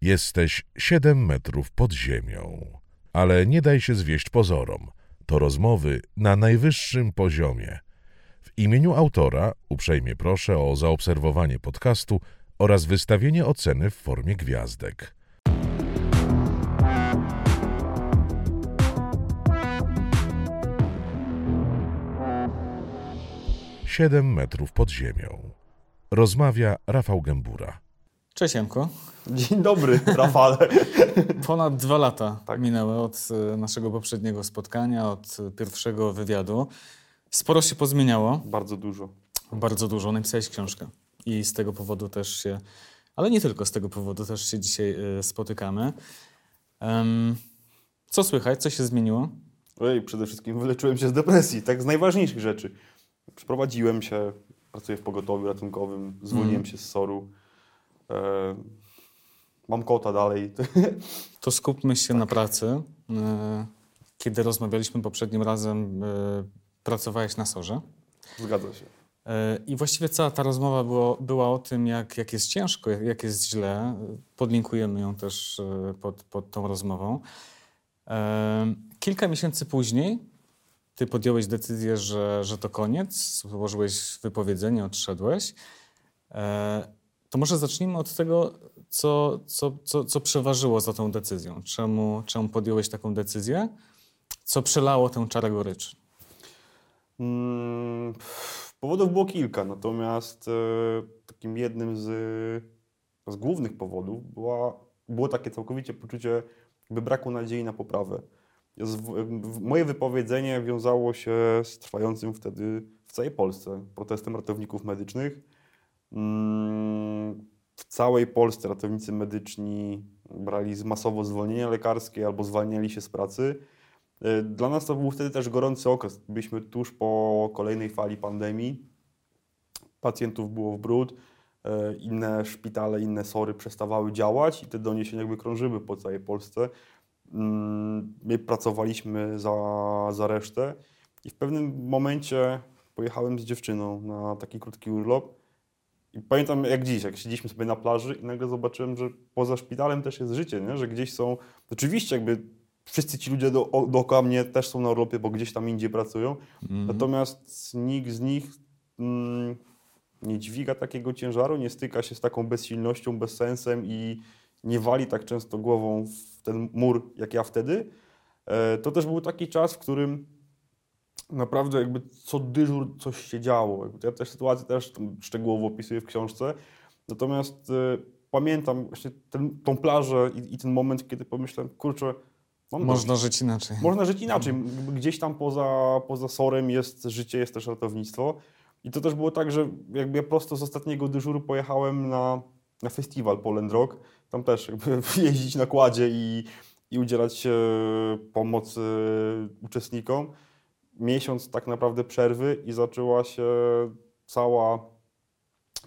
Jesteś siedem metrów pod ziemią. Ale nie daj się zwieść pozorom. To rozmowy na najwyższym poziomie. W imieniu autora uprzejmie proszę o zaobserwowanie podcastu oraz wystawienie oceny w formie gwiazdek. Siedem metrów pod ziemią. Rozmawia Rafał Gębura. Cześć Janko. Dzień dobry, Rafale. Ponad dwa lata Tak. minęły od e, naszego poprzedniego spotkania, od e, pierwszego wywiadu. Sporo się pozmieniało, Bardzo dużo. bardzo dużo. Napisałeś książkę i z tego powodu też się, ale nie tylko z tego powodu, też się dzisiaj e, spotykamy. Em, co słychać? Co się zmieniło? Ojej, przede wszystkim wyleczyłem się z depresji, tak z najważniejszych rzeczy. Przeprowadziłem się, pracuję w pogotowiu ratunkowym, zwolniłem Mhm. się z SOR-u. E, mam kota dalej. To skupmy się na pracy. E, Kiedy rozmawialiśmy poprzednim razem, e, pracowałeś na sorze. Zgadza się. I właściwie cała ta rozmowa było, była o tym, jak, jak jest ciężko, jak, jest źle. Podlinkujemy ją też pod, pod tą rozmową. Kilka miesięcy później ty podjąłeś decyzję, że, że to koniec, złożyłeś wypowiedzenie, odszedłeś. To może zacznijmy od tego, co, co, co, co przeważyło za tą decyzją. Czemu, czemu podjąłeś taką decyzję? Co przelało tę czarę goryczy? Mm, powodów było kilka, natomiast e, takim jednym z, z głównych powodów była, było takie całkowicie poczucie jakby braku nadziei na poprawę. Z, moje wypowiedzenie wiązało się z trwającym wtedy w całej Polsce protestem ratowników medycznych. Mm, W całej Polsce ratownicy medyczni brali masowo zwolnienia lekarskie albo zwalniali się z pracy. E, Dla nas to był wtedy też gorący okres. Byliśmy tuż po kolejnej fali pandemii. Pacjentów było w brud. e, Inne szpitale, inne sory przestawały działać i te doniesienia jakby krążyły po całej Polsce. Mm, My pracowaliśmy za, za resztę i w pewnym momencie pojechałem z dziewczyną na taki krótki urlop. I pamiętam jak dziś, jak siedzieliśmy sobie na plaży i nagle zobaczyłem, że poza szpitalem też jest życie, nie? że gdzieś są, oczywiście jakby wszyscy ci ludzie do, dookoła mnie też są na urlopie, bo gdzieś tam indziej pracują, natomiast nikt z nich mm, nie dźwiga takiego ciężaru, nie styka się z taką bezsilnością, bezsensem i nie wali tak często głową w ten mur, jak ja wtedy. E, To też był taki czas, w którym naprawdę jakby co dyżur coś się działo. Ja tę sytuację też szczegółowo opisuję w książce. Natomiast e, pamiętam właśnie ten, tą plażę i, i ten moment, kiedy pomyślałem, kurczę, Można dość. żyć inaczej. Można żyć inaczej. Jakby Gdzieś tam poza, poza sorem jest życie, jest też ratownictwo. I to też było tak, że jakby ja prosto z ostatniego dyżuru pojechałem na, na festiwal Poland Rock. Tam też jakby jeździć na kładzie i, i udzielać pomocy uczestnikom. Miesiąc tak naprawdę przerwy i zaczęła się cała,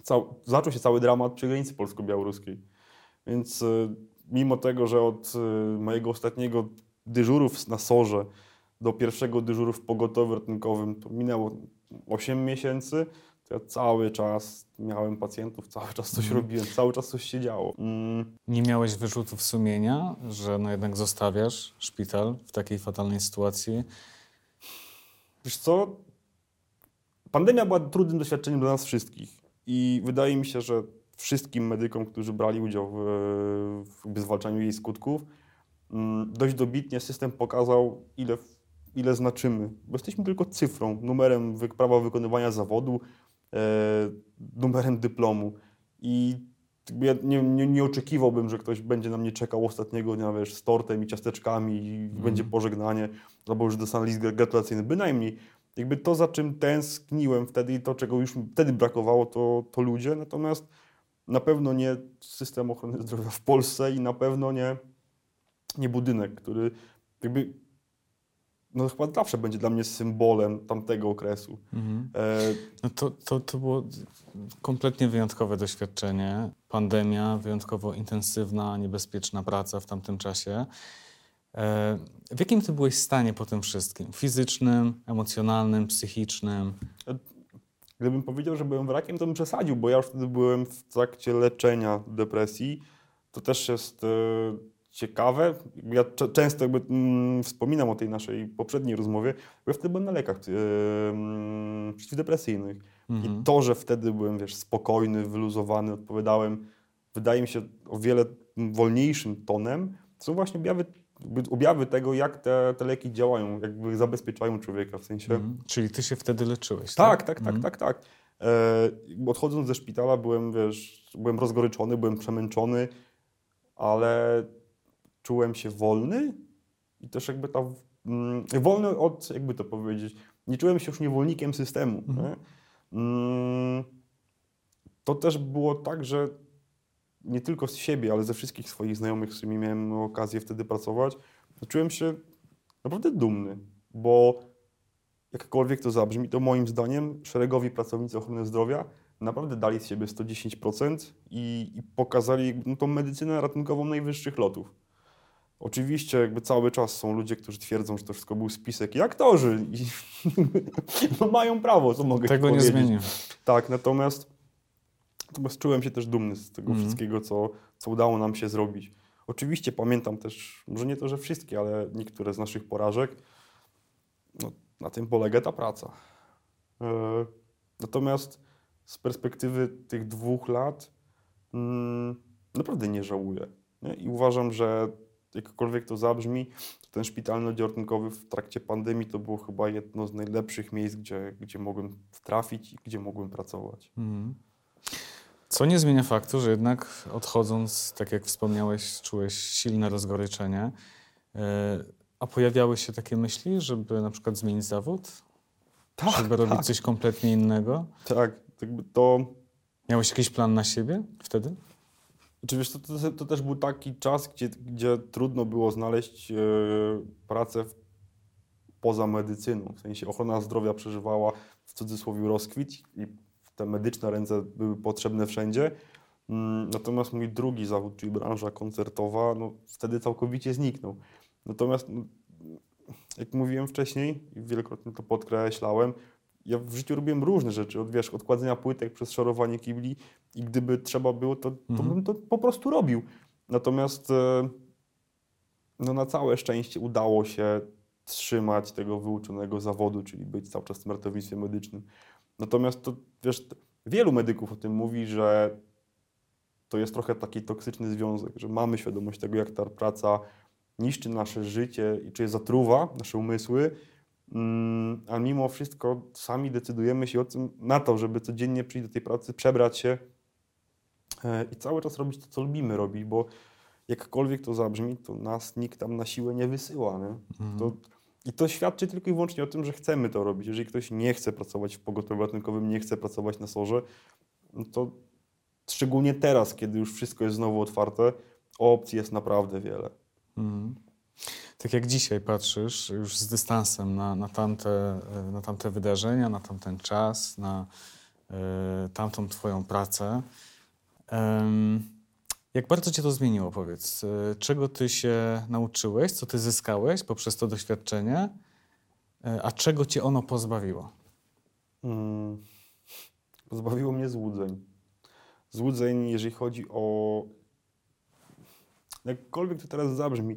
cał, zaczął się cały dramat przy granicy polsko-białoruskiej. Więc e, mimo tego, że od e, mojego ostatniego dyżuru na sorze do pierwszego dyżuru w pogotowiu ratunkowym to minęło 8 miesięcy, ja cały czas miałem pacjentów, cały czas coś Mhm. robiłem, cały czas coś się działo. Mm, Nie miałeś wyrzutów sumienia, że no jednak zostawiasz szpital w takiej fatalnej sytuacji? Wiesz co? Pandemia była trudnym doświadczeniem dla nas wszystkich i wydaje mi się, że wszystkim medykom, którzy brali udział w, w zwalczaniu jej skutków, mm, dość dobitnie system pokazał, ile, ile znaczymy. Bo jesteśmy tylko cyfrą, numerem prawa wykonywania zawodu, e, numerem dyplomu. I ja nie, nie, nie oczekiwałbym, że ktoś będzie na mnie czekał ostatniego dnia, wiesz, z tortem i ciasteczkami i będzie pożegnanie, albo już dostanę list gra- gratulacyjny. Bynajmniej. Jakby to, za czym tęskniłem wtedy i to, czego już wtedy brakowało, to, to ludzie. Natomiast na pewno nie system ochrony zdrowia w Polsce i na pewno nie, nie budynek, który jakby no chyba zawsze będzie dla mnie symbolem tamtego okresu. Mhm. E, No to, to, to było kompletnie wyjątkowe doświadczenie. Pandemia, wyjątkowo intensywna, niebezpieczna praca w tamtym czasie. E, W jakim ty byłeś stanie po tym wszystkim? Fizycznym, emocjonalnym, psychicznym? Gdybym powiedział, że byłem wrakiem, to bym przesadził, bo ja już wtedy byłem w trakcie leczenia depresji. to też jest e, ciekawe. Ja często jakby mm, wspominam o tej naszej poprzedniej rozmowie, bo ja wtedy byłem na lekach mm, przeciwdepresyjnych. Mhm. I to, że wtedy byłem, wiesz, spokojny, wyluzowany, odpowiadałem, wydaje mi się, o wiele wolniejszym tonem, są właśnie objawy, objawy tego, jak te, te leki działają, jakby zabezpieczają człowieka, w sensie... Mhm. Czyli ty się wtedy leczyłeś, Tak, tak, tak, Mhm. tak, tak. E, odchodząc ze szpitala byłem, wiesz, byłem rozgoryczony, byłem przemęczony, ale czułem się wolny i też jakby ta, mm, wolny od, jakby to powiedzieć, nie czułem się już niewolnikiem systemu. Mhm. Nie? Mm, to też było tak, że nie tylko z siebie, ale ze wszystkich swoich znajomych, z którymi miałem okazję wtedy pracować, czułem się naprawdę dumny, bo jakkolwiek to zabrzmi, to moim zdaniem szeregowi pracownicy ochrony zdrowia naprawdę dali z siebie 110% i, i pokazali no, tą medycynę ratunkową najwyższych lotów. Oczywiście jakby cały czas są ludzie, którzy twierdzą, że to wszystko był spisek i aktorzy i no, mają prawo, co mogę ci Tego nie powiedzieć. zmienię. Tak, natomiast, natomiast czułem się też dumny z tego Mhm. wszystkiego, co, co udało nam się zrobić. Oczywiście pamiętam też, może nie to, że wszystkie, ale niektóre z naszych porażek. No, na tym polega ta praca. E, natomiast z perspektywy tych dwóch lat mm, naprawdę nie żałuję. Nie? I uważam, że jakkolwiek to zabrzmi, to ten szpitalny oddział ratunkowy w trakcie pandemii to było chyba jedno z najlepszych miejsc, gdzie, gdzie mogłem trafić i gdzie mogłem pracować. Mhm. Co nie zmienia faktu, że jednak odchodząc, tak jak wspomniałeś, czułeś silne rozgoryczenie. E, A pojawiały się takie myśli, żeby na przykład zmienić zawód? żeby robić tak, coś kompletnie innego? tak. Jakby to, Miałeś jakiś plan na siebie wtedy? Czy wiesz, to, to, to też był taki czas, gdzie, gdzie trudno było znaleźć e, pracę w, poza medycyną. W sensie ochrona zdrowia przeżywała w cudzysłowie rozkwit i te medyczne ręce były potrzebne wszędzie. Mm, Natomiast mój drugi zawód, czyli branża koncertowa, no, wtedy całkowicie zniknął. Natomiast, no, jak mówiłem wcześniej i wielokrotnie to podkreślałem, ja w życiu robiłem różne rzeczy, od wiesz, odkładania płytek przez szorowanie kibli i gdyby trzeba było, to, to Mhm. bym to po prostu robił. Natomiast e, no, na całe szczęście udało się trzymać tego wyuczonego zawodu, czyli być cały czas w tym ratownictwie medycznym. Natomiast to, wiesz, wielu medyków o tym mówi, że to jest trochę taki toksyczny związek, że mamy świadomość tego, jak ta praca niszczy nasze życie i czy zatruwa nasze umysły, mm, a mimo wszystko sami decydujemy się o tym, na to, żeby codziennie przyjść do tej pracy, przebrać się e, i cały czas robić to, co lubimy robić, bo jakkolwiek to zabrzmi, to nas nikt tam na siłę nie wysyła. Nie? Mhm. To, I to świadczy tylko i wyłącznie o tym, że chcemy to robić. Jeżeli ktoś nie chce pracować w pogotowiu ratunkowym, nie chce pracować na sorze, no to szczególnie teraz, kiedy już wszystko jest znowu otwarte, opcji jest naprawdę wiele. Mhm. Tak jak dzisiaj patrzysz już z dystansem na, na, tamte, na tamte wydarzenia, na tamten czas, na e, tamtą Twoją pracę. em, jak bardzo Cię to zmieniło, powiedz? E, czego Ty się nauczyłeś, co Ty zyskałeś poprzez to doświadczenie, e, a czego Cię ono pozbawiło? Mm, Pozbawiło mnie złudzeń. Złudzeń, jeżeli chodzi o. Jakkolwiek to teraz zabrzmi,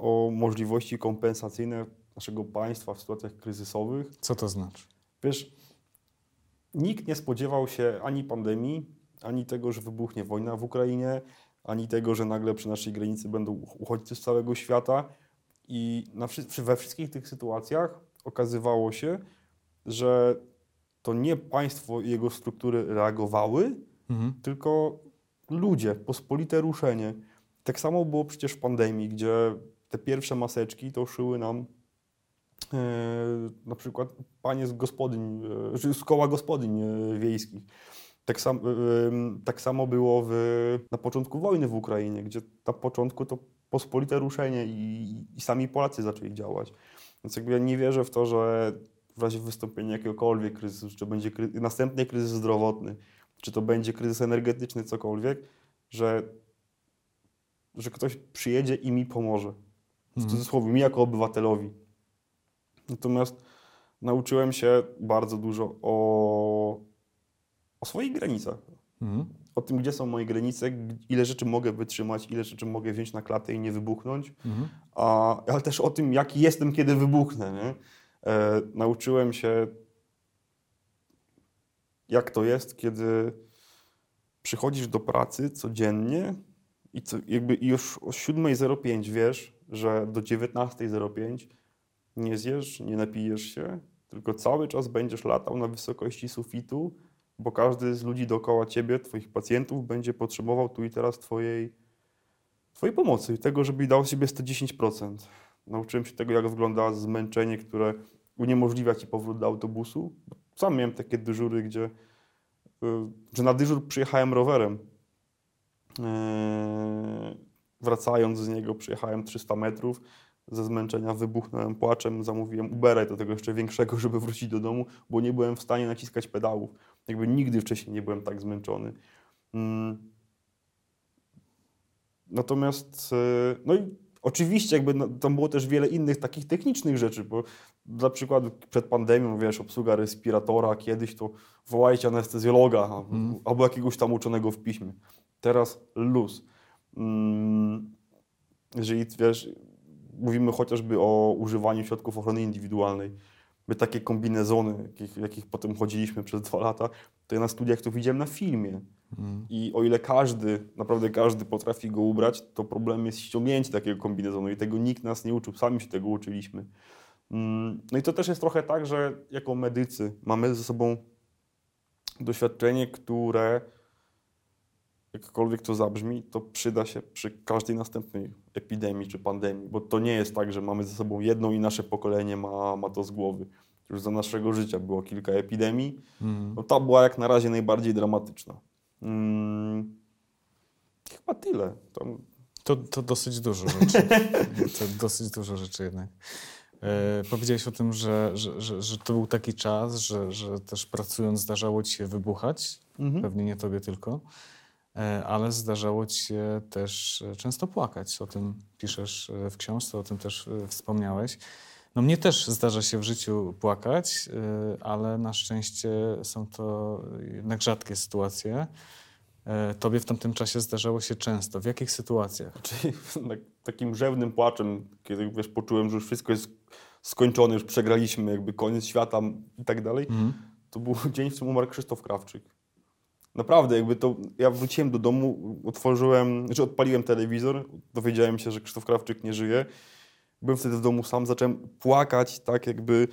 o możliwości kompensacyjne naszego państwa w sytuacjach kryzysowych. Co to znaczy? Wiesz, nikt nie spodziewał się ani pandemii, ani tego, że wybuchnie wojna w Ukrainie, ani tego, że nagle przy naszej granicy będą uchodźcy z całego świata. I na, we wszystkich tych sytuacjach okazywało się, że to nie państwo i jego struktury reagowały, Mhm. tylko ludzie, pospolite ruszenie. Tak samo było przecież w pandemii, gdzie te pierwsze maseczki to szyły nam e, na przykład panie z gospodyń, e, z koła gospodyń e, wiejskich. Tak, sam, e, tak samo było w, na początku wojny w Ukrainie, gdzie na początku to pospolite ruszenie i, i sami Polacy zaczęli działać. Więc jakby ja nie wierzę w to, że w razie wystąpienia jakiegokolwiek kryzysu, czy będzie następny kryzys zdrowotny, czy to będzie kryzys energetyczny, cokolwiek, że, że ktoś przyjedzie i mi pomoże. W Mhm. cudzysłowie, mi jako obywatelowi. Natomiast nauczyłem się bardzo dużo o, o swoich granicach. Mhm. o tym, gdzie są moje granice, ile rzeczy mogę wytrzymać, ile rzeczy mogę wziąć na klatę i nie wybuchnąć, Mhm. a, ale też o tym, jaki jestem, kiedy wybuchnę. Nie? E, nauczyłem się, jak to jest, kiedy przychodzisz do pracy codziennie i co, jakby już o 7.05 wiesz, że do 19.05 nie zjesz, nie napijesz się, tylko cały czas będziesz latał na wysokości sufitu, bo każdy z ludzi dookoła ciebie, twoich pacjentów, będzie potrzebował tu i teraz twojej, twojej pomocy tego, żebyś dał sobie 110%. Nauczyłem się tego, jak wygląda zmęczenie, które uniemożliwia ci powrót do autobusu. Sam miałem takie dyżury, gdzie y, że na dyżur przyjechałem rowerem. Eee, Wracając z niego przyjechałem 300 metrów. Ze zmęczenia wybuchnąłem płaczem, zamówiłem Ubera do tego jeszcze większego, żeby wrócić do domu, bo nie byłem w stanie naciskać pedałów. Jakby nigdy wcześniej nie byłem tak zmęczony. Mm. Natomiast, e, no i oczywiście jakby no, tam było też wiele innych takich technicznych rzeczy, bo dla przykładu przed pandemią, wiesz, obsługa respiratora, kiedyś to wołajcie anestezjologa Mm. albo jakiegoś tam uczonego w piśmie. Teraz luz. Mm, Jeżeli, wiesz, mówimy chociażby o używaniu środków ochrony indywidualnej, my takie kombinezony, jakich, jakich potem chodziliśmy przez dwa lata, to ja na studiach to widziałem na filmie. Mhm. I o ile każdy, naprawdę każdy potrafi go ubrać, to problem jest ściągnięcie takiego kombinezonu i tego nikt nas nie uczył, sami się tego uczyliśmy. Mm, No i to też jest trochę tak, że jako medycy mamy ze sobą doświadczenie, które jakkolwiek to zabrzmi, to przyda się przy każdej następnej epidemii czy pandemii, bo to nie jest tak, że mamy ze sobą jedną i nasze pokolenie ma, ma to z głowy. Już za naszego życia było kilka epidemii, Mhm. no ta była jak na razie najbardziej dramatyczna. Mm, chyba tyle. Tam, To, to dosyć dużo rzeczy. to dosyć dużo rzeczy jednak. E, powiedziałeś o tym, że, że, że, że to był taki czas, że, że też pracując zdarzało ci się wybuchać. Pewnie nie tobie tylko. E, ale zdarzało ci się też e, często płakać. O tym piszesz e, w książce, o tym też wspomniałeś. No mnie też zdarza się w życiu płakać, ale na szczęście są to jednak rzadkie sytuacje. Tobie w tamtym czasie zdarzało się często. W jakich sytuacjach? Czyli tak, takim rzewnym płaczem, kiedy wiesz, poczułem, że już wszystko jest skończone, już przegraliśmy, jakby koniec świata i tak dalej, Mhm. to był dzień, w którym umarł Krzysztof Krawczyk. Naprawdę, jakby to, ja wróciłem do domu, otworzyłem, znaczy odpaliłem telewizor, dowiedziałem się, że Krzysztof Krawczyk nie żyje. Byłem wtedy w domu sam, zacząłem płakać, tak jakby,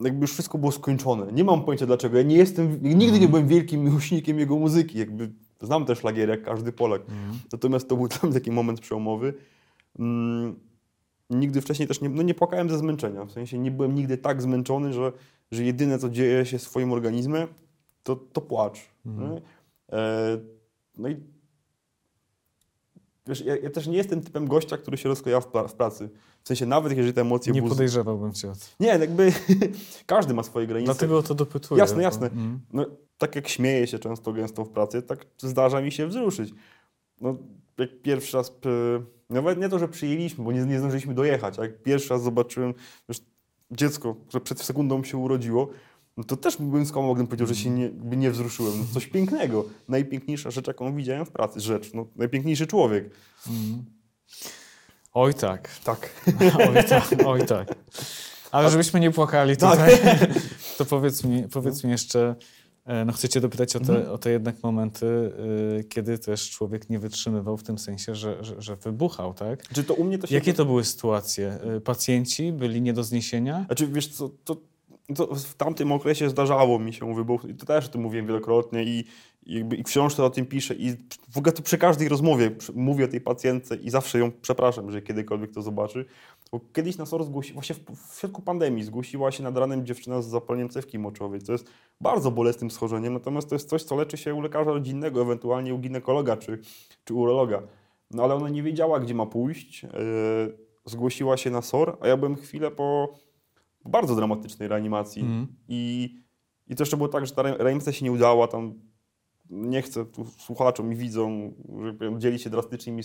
jakby już wszystko było skończone. Nie mam pojęcia dlaczego, ja nie jestem, nigdy nie byłem wielkim miłośnikiem jego muzyki, jakby znam też szlagiery jak każdy Polak. Mhm. Natomiast to był mnie taki moment przełomowy. Mm, nigdy wcześniej też nie, no nie płakałem ze zmęczenia. W sensie nie byłem nigdy tak zmęczony, że, że jedyne co dzieje się swoim organizmem, to, to płacz. Mhm. nie? E, no i wiesz, ja, ja też nie jestem typem gościa, który się rozkleja w, pra- w pracy. W sensie nawet jeżeli te emocje Nie buz- podejrzewałbym cię. Nie, jakby każdy ma swoje granice. Dlatego to dopytuję. Jasne, jasne. Mhm. No, tak jak śmieję się często gęsto w pracy, tak zdarza mi się wzruszyć. No, jak pierwszy raz, nawet nie to, że przyjęliśmy, bo nie, nie zdążyliśmy dojechać, a jak pierwszy raz zobaczyłem wiesz, dziecko, które przed sekundą się urodziło, no to też bym skłamał, gdybym powiedział, że się nie, jakby nie wzruszyłem. No, coś pięknego. Najpiękniejsza rzecz, jaką widziałem w pracy. Rzecz, no, najpiękniejszy człowiek. Mhm. Oj tak, Tak. oj tak, oj tak. Ale żebyśmy nie płakali Tak. tutaj, to powiedz mi, powiedz mi jeszcze, e, no chcę cię dopytać o te, Mhm. o te jednak momenty, y, kiedy też człowiek nie wytrzymywał w tym sensie, że, że, że wybuchał, tak? Czy to u mnie to się... Jakie to były sytuacje? Y, Pacjenci byli nie do zniesienia? Znaczy, wiesz co, to, to w tamtym okresie zdarzało mi się wybuchnąć. I to też o tym mówiłem wielokrotnie i, jakby, i w książce o tym piszę. I w ogóle to przy każdej rozmowie mówię o tej pacjentce i zawsze ją przepraszam, że kiedykolwiek to zobaczy. Bo kiedyś na SOR zgłosi, właśnie w, w środku pandemii zgłosiła się nad ranem dziewczyna z zapaleniem cewki moczowej, co jest bardzo bolesnym schorzeniem, natomiast to jest coś, co leczy się u lekarza rodzinnego, ewentualnie u ginekologa czy, czy urologa. No ale ona nie wiedziała, gdzie ma pójść. Yy, zgłosiła się na SOR, a ja byłem chwilę po bardzo dramatycznej reanimacji. Mhm. I, I to jeszcze było tak, że ta re- reanimacja się nie udała, tam nie chcę tu słuchaczom i widzom, że powiem, dzielić się drastycznymi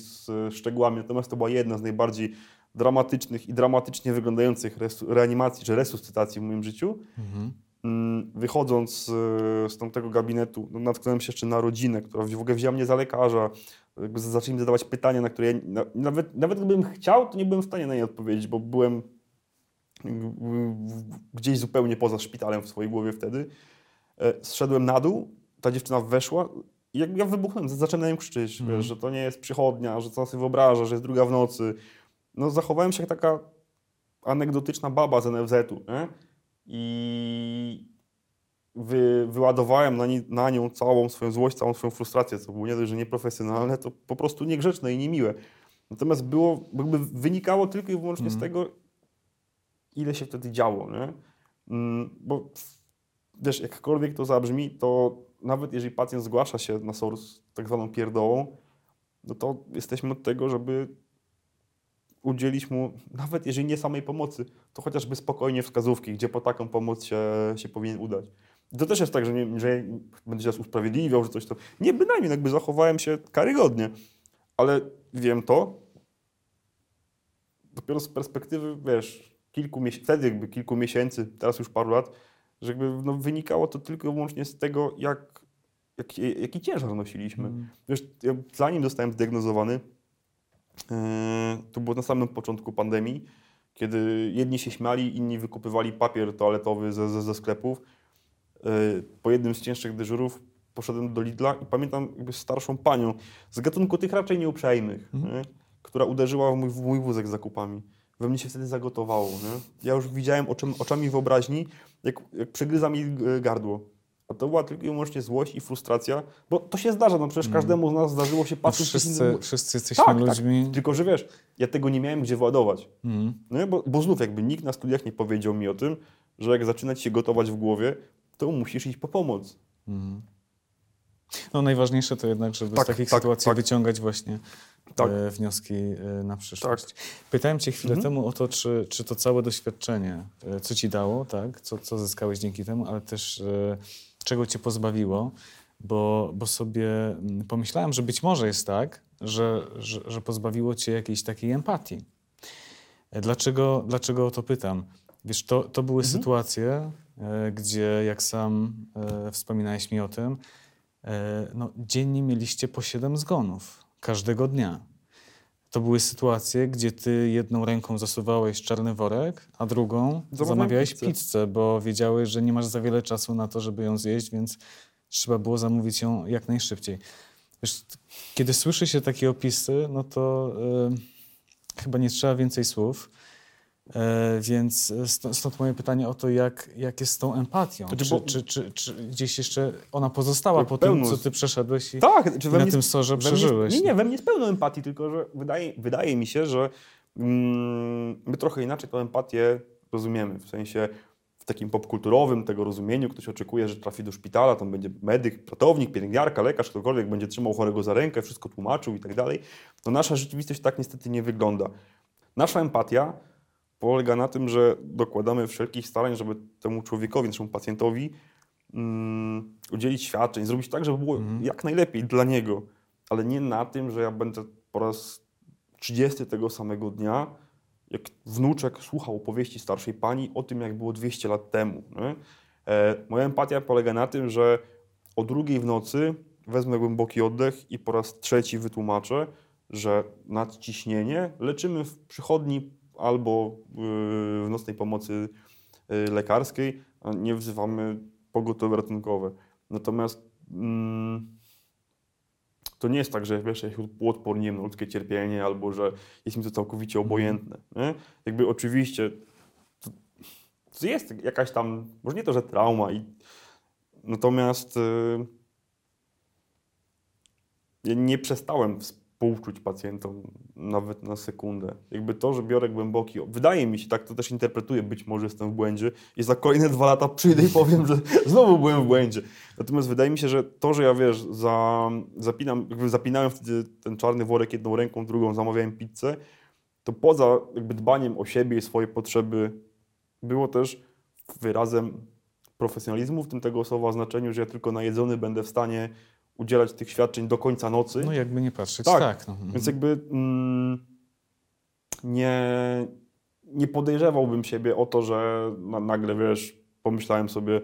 szczegółami, natomiast to była jedna z najbardziej dramatycznych i dramatycznie wyglądających reanimacji czy resuscytacji w moim życiu. Mhm. mm, wychodząc z, z tamtego gabinetu, no, natknąłem się jeszcze na rodzinę, która w ogóle wzięła mnie za lekarza. Jakby zaczęli mi zadawać pytania, na które ja na, nawet, nawet gdybym chciał, to nie byłem w stanie na nie odpowiedzieć, bo byłem gdzieś zupełnie poza szpitalem w swojej głowie wtedy. E, zszedłem na dół, ta dziewczyna weszła i jak ja wybuchnąłem, zacząłem na nią krzyczeć, Mhm. wiesz, że to nie jest przychodnia, że co sobie wyobraża, że jest druga w nocy. No zachowałem się jak taka anegdotyczna baba z NFZ-u, nie? I wy, wyładowałem na, na nią całą swoją złość, całą swoją frustrację, co było nie dość, że nieprofesjonalne, to po prostu niegrzeczne i niemiłe. Natomiast było, jakby wynikało tylko i wyłącznie z Mhm. tego, ile się wtedy działo, nie? Mm, Bo wiesz, jakkolwiek to zabrzmi, to nawet jeżeli pacjent zgłasza się na SOR z tak zwaną pierdołą, no to jesteśmy od tego, żeby udzielić mu, nawet jeżeli nie samej pomocy, to chociażby spokojnie wskazówki, gdzie po taką pomoc się, się powinien udać. I to też jest tak, że, nie, że będę się usprawiedliwiał, że coś to... Nie, bynajmniej, jakby zachowałem się karygodnie. Ale wiem to, dopiero z perspektywy, wiesz, kilku miesięcy, wtedy jakby kilku miesięcy, teraz już paru lat, że jakby no, wynikało to tylko i wyłącznie z tego, jak, jak, jaki ciężar nosiliśmy. Mhm. Wiesz, ja zanim zostałem zdiagnozowany, yy, to było na samym początku pandemii, kiedy jedni się śmiali, inni wykupywali papier toaletowy ze, ze, ze sklepów. Yy, po jednym z cięższych dyżurów poszedłem do Lidla i pamiętam jakby starszą panią z gatunku tych raczej nieuprzejmych, nie? która uderzyła w mój, w mój wózek z zakupami. We mnie się wtedy zagotowało. Nie? Ja już widziałem oczami, oczami wyobraźni, jak, jak przegryza mi e, gardło. A to była tylko i wyłącznie złość i frustracja, bo to się zdarza, no przecież każdemu z nas zdarzyło się No patrzeć... przez wszyscy, inny- wszyscy jesteśmy Tak, tak. ludźmi. Tylko, że wiesz, ja tego nie miałem gdzie władować. Mhm. Nie? Bo, bo znów jakby nikt na studiach nie powiedział mi o tym, że jak zaczyna ci się gotować w głowie, to musisz iść po pomoc. Mhm. No najważniejsze to jednak, żeby Tak, z takich tak, sytuacji tak. wyciągać właśnie Tak. e, wnioski e, na przyszłość. Tak. Pytałem cię chwilę Mhm. temu o to, czy, czy to całe doświadczenie, e, co ci dało, tak? co, co zyskałeś dzięki temu, ale też czego cię pozbawiło, bo, bo sobie mm, pomyślałem, że być może jest tak, że, że, że pozbawiło cię jakiejś takiej empatii. Dlaczego, dlaczego o to pytam? Wiesz, to, to były Mhm. sytuacje, gdzie, jak sam wspominałeś mi o tym, no, dziennie mieliście po 7 zgonów każdego dnia. To były sytuacje, gdzie ty jedną ręką zasuwałeś czarny worek, a drugą zamawiałeś pizzę. pizzę, bo wiedziałeś, że nie masz za wiele czasu na to, żeby ją zjeść, więc trzeba było zamówić ją jak najszybciej. Wiesz, kiedy słyszy się takie opisy, no to e, chyba nie trzeba więcej słów. E, więc stąd, moje pytanie o to, jak, jak jest z tą empatią. Znaczy, czy, bo- czy, czy, czy gdzieś jeszcze ona pozostała po tym, co ty przeszedłeś i, Tak, czy i na tym sorze mnie- przeżyłeś? Nie, nie, we mnie jest pełno empatii, tylko że wydaje, wydaje mi się, że mm, my trochę inaczej tę empatię rozumiemy. W sensie w takim popkulturowym tego rozumieniu ktoś oczekuje, że trafi do szpitala, tam będzie medyk, ratownik, pielęgniarka, lekarz, ktokolwiek będzie trzymał chorego za rękę, wszystko tłumaczył i tak dalej. To nasza rzeczywistość tak niestety nie wygląda. Nasza empatia polega na tym, że dokładamy wszelkich starań, żeby temu człowiekowi, naszemu pacjentowi mm, udzielić świadczeń, zrobić tak, żeby było Mhm. jak najlepiej dla niego, ale nie na tym, że ja będę po raz 30 tego samego dnia, jak wnuczek słuchał opowieści starszej pani o tym, jak było 200 lat temu. E, moja empatia polega na tym, że o drugiej w nocy wezmę głęboki oddech i po raz trzeci wytłumaczę, że nadciśnienie leczymy w przychodni albo yy, w nocnej pomocy yy, lekarskiej, a nie wzywamy pogotowie ratunkowe. Natomiast mm, to nie jest tak, że wiesz, ja się uodporniłem na ludzkie cierpienie albo że jest mi to całkowicie obojętne. Nie? Jakby oczywiście to, to jest jakaś tam, może nie to, że trauma, i, natomiast yy, ja nie przestałem współczuć pacjentom nawet na sekundę. Jakby to, że biorę głęboki, wydaje mi się, tak to też interpretuję, być może jestem w błędzie i za kolejne dwa lata przyjdę i powiem, że znowu byłem w błędzie. Natomiast wydaje mi się, że to, że ja wiesz, za, zapinam, jakby zapinałem wtedy ten czarny worek jedną ręką, drugą, zamawiałem pizzę, to poza jakby dbaniem o siebie i swoje potrzeby było też wyrazem profesjonalizmu, w tym tego słowa znaczeniu, że ja tylko najedzony będę w stanie udzielać tych świadczeń do końca nocy. No jakby nie patrzeć, Tak. tak. no. Więc jakby mm, nie, nie podejrzewałbym siebie o to, że na, nagle wiesz, pomyślałem sobie,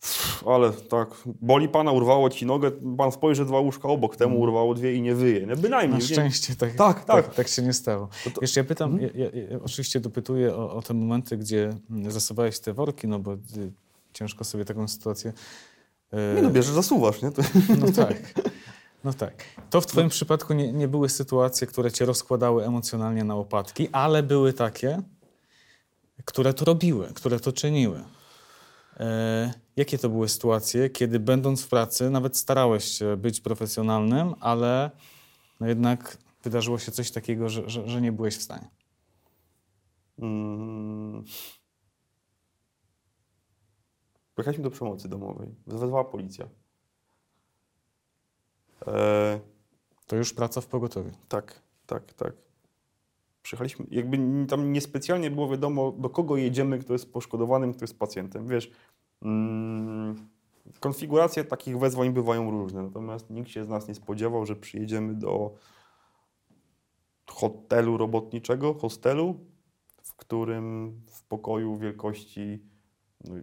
"Pff, ale tak, boli pana, urwało ci nogę, pan spojrzy dwa łóżka obok, temu urwało dwie i nie wyje. Nie? Bynajmniej. Na szczęście tak, Tak, tak. tak. tak, się nie stało. To to- Wiesz, ja pytam, Mhm. ja, ja, ja oczywiście dopytuję o, o te momenty, gdzie mm, zasuwałeś te worki, no bo y, ciężko sobie taką sytuację... Nie no, bierzesz, zasuwasz, nie? To... No tak. No tak. To w Twoim przypadku nie, nie były sytuacje, które Cię rozkładały emocjonalnie na łopatki, ale były takie, które to robiły, które to czyniły. E, jakie to były sytuacje, kiedy będąc w pracy nawet starałeś się być profesjonalnym, ale no jednak wydarzyło się coś takiego, że, że, że nie byłeś w stanie? Mm. Pojechaliśmy do przemocy domowej. Wezwała policja. E, To już praca w pogotowiu. tak, tak, tak. Przyjechaliśmy, jakby tam niespecjalnie było wiadomo, do kogo jedziemy, kto jest poszkodowanym, kto jest pacjentem. Wiesz, mm, konfiguracje takich wezwań bywają różne, natomiast nikt się z nas nie spodziewał, że przyjedziemy do hotelu robotniczego, hostelu, w którym w pokoju wielkości no,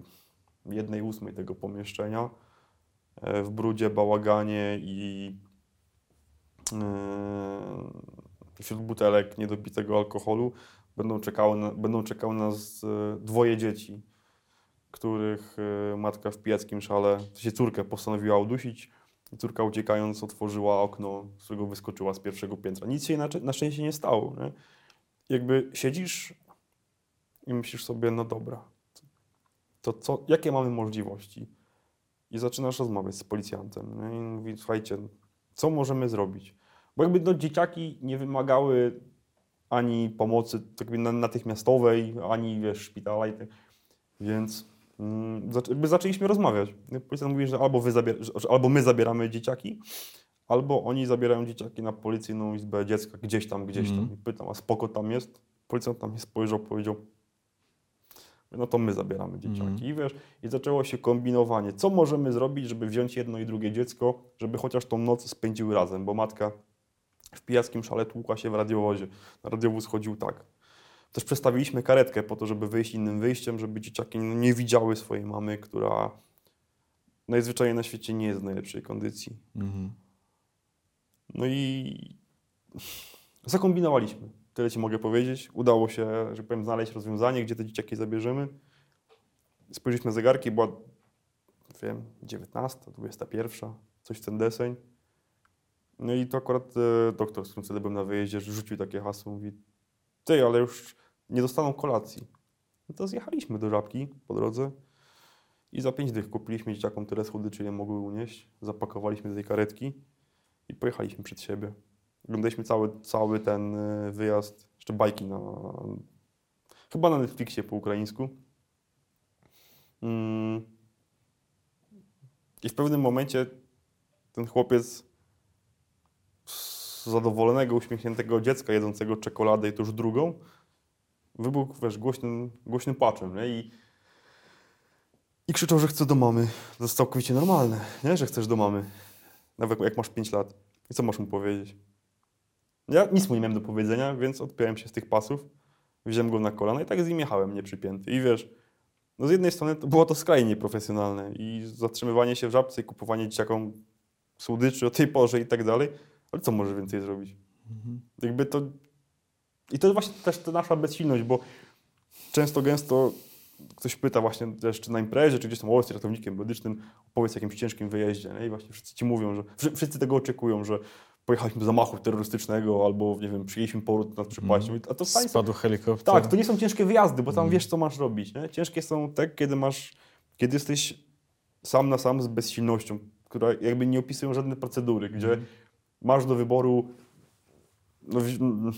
jednej ósmej tego pomieszczenia, e, w brudzie, bałaganie i e, wśród butelek niedopitego alkoholu będą czekały, na, będą czekały nas e, dwoje dzieci, których matka w pijackim szale, w sensie córkę postanowiła udusić. I córka uciekając otworzyła okno, z którego wyskoczyła z pierwszego piętra. Nic się na, na szczęście nie stało. Nie? Jakby siedzisz i myślisz sobie, no dobra, to co, jakie mamy możliwości? I zaczynasz rozmawiać z policjantem. Nie? I mówi, słuchajcie, co możemy zrobić? Bo jakby no, dzieciaki nie wymagały ani pomocy tak jakby na- natychmiastowej, ani wiesz, szpitala i tak. Więc mm, jakby zaczęliśmy rozmawiać. Policjant mówi, że albo, wy zabier- że, albo my zabieramy dzieciaki, albo oni zabierają dzieciaki na policyjną izbę dziecka gdzieś tam, gdzieś tam. Mhm. I pytam, a spoko tam jest? Policjant tam mnie spojrzał, powiedział, no to my zabieramy dzieciaki. Mhm. I wiesz, i zaczęło się kombinowanie. Co możemy zrobić, żeby wziąć jedno i drugie dziecko, żeby chociaż tą noc spędziły razem, bo matka w pijackim szale tłukła się w radiowozie. Na radiowóz chodził tak. Też przestawiliśmy karetkę po to, żeby wyjść innym wyjściem, żeby dzieciaki no, nie widziały swojej mamy, która najzwyczajniej na świecie nie jest w najlepszej kondycji. Mhm. No i zakombinowaliśmy. Tyle ci mogę powiedzieć. Udało się, że powiem, znaleźć rozwiązanie, gdzie te dzieciaki zabierzemy. Spojrzeliśmy na zegarki, była, wiem, 19, 21, coś w ten deseń. No i to akurat e, doktor, z którym wtedy byłem na wyjeździe, rzucił takie hasło, mówi, ty, ale już nie dostaną kolacji. No to zjechaliśmy do Żabki po drodze i za pięć dych kupiliśmy dzieciakom tyle słodyczy, ile mogły unieść. Zapakowaliśmy do tej karetki i pojechaliśmy przed siebie. Oglądaliśmy cały, cały ten y, wyjazd, jeszcze bajki na. Chyba na Netflixie po ukraińsku. Mm. I w pewnym momencie ten chłopiec z zadowolonego, uśmiechniętego dziecka jedzącego czekoladę i to już drugą, wybuchł wiesz, głośnym, głośnym płaczem. Nie? I, I krzyczał, że chce do mamy. To jest całkowicie normalne, nie? że chcesz do mamy. Nawet jak masz 5 lat. I co masz mu powiedzieć? Ja nic mu nie miałem do powiedzenia, więc odpiąłem się z tych pasów, wziąłem go na kolana i tak z nim jechałem, nieprzypięty. I wiesz, no z jednej strony to było to skrajnie nieprofesjonalne i zatrzymywanie się w żabce i kupowanie dzieciakom słodyczy o tej porze i tak dalej, ale co może więcej zrobić? Mhm. Jakby to... I to właśnie też ta nasza bezsilność, bo często, gęsto ktoś pyta właśnie też, czy na imprezie, czy gdzieś tam, o, jesteś ratownikiem medycznym, opowiedz o jakimś ciężkim wyjeździe, nie? I właśnie wszyscy ci mówią, że wszy- wszyscy tego oczekują, że pojechaliśmy do zamachu terrorystycznego albo, nie wiem, przyjęliśmy poród nad przepaścią. A to fajnie Spadł helikopter. tak, to nie są ciężkie wyjazdy, bo tam Mhm. wiesz, co masz robić. Nie? Ciężkie są te, kiedy masz, kiedy jesteś sam na sam z bezsilnością, która jakby nie opisują żadne procedury, gdzie Mhm. masz do wyboru no, mm,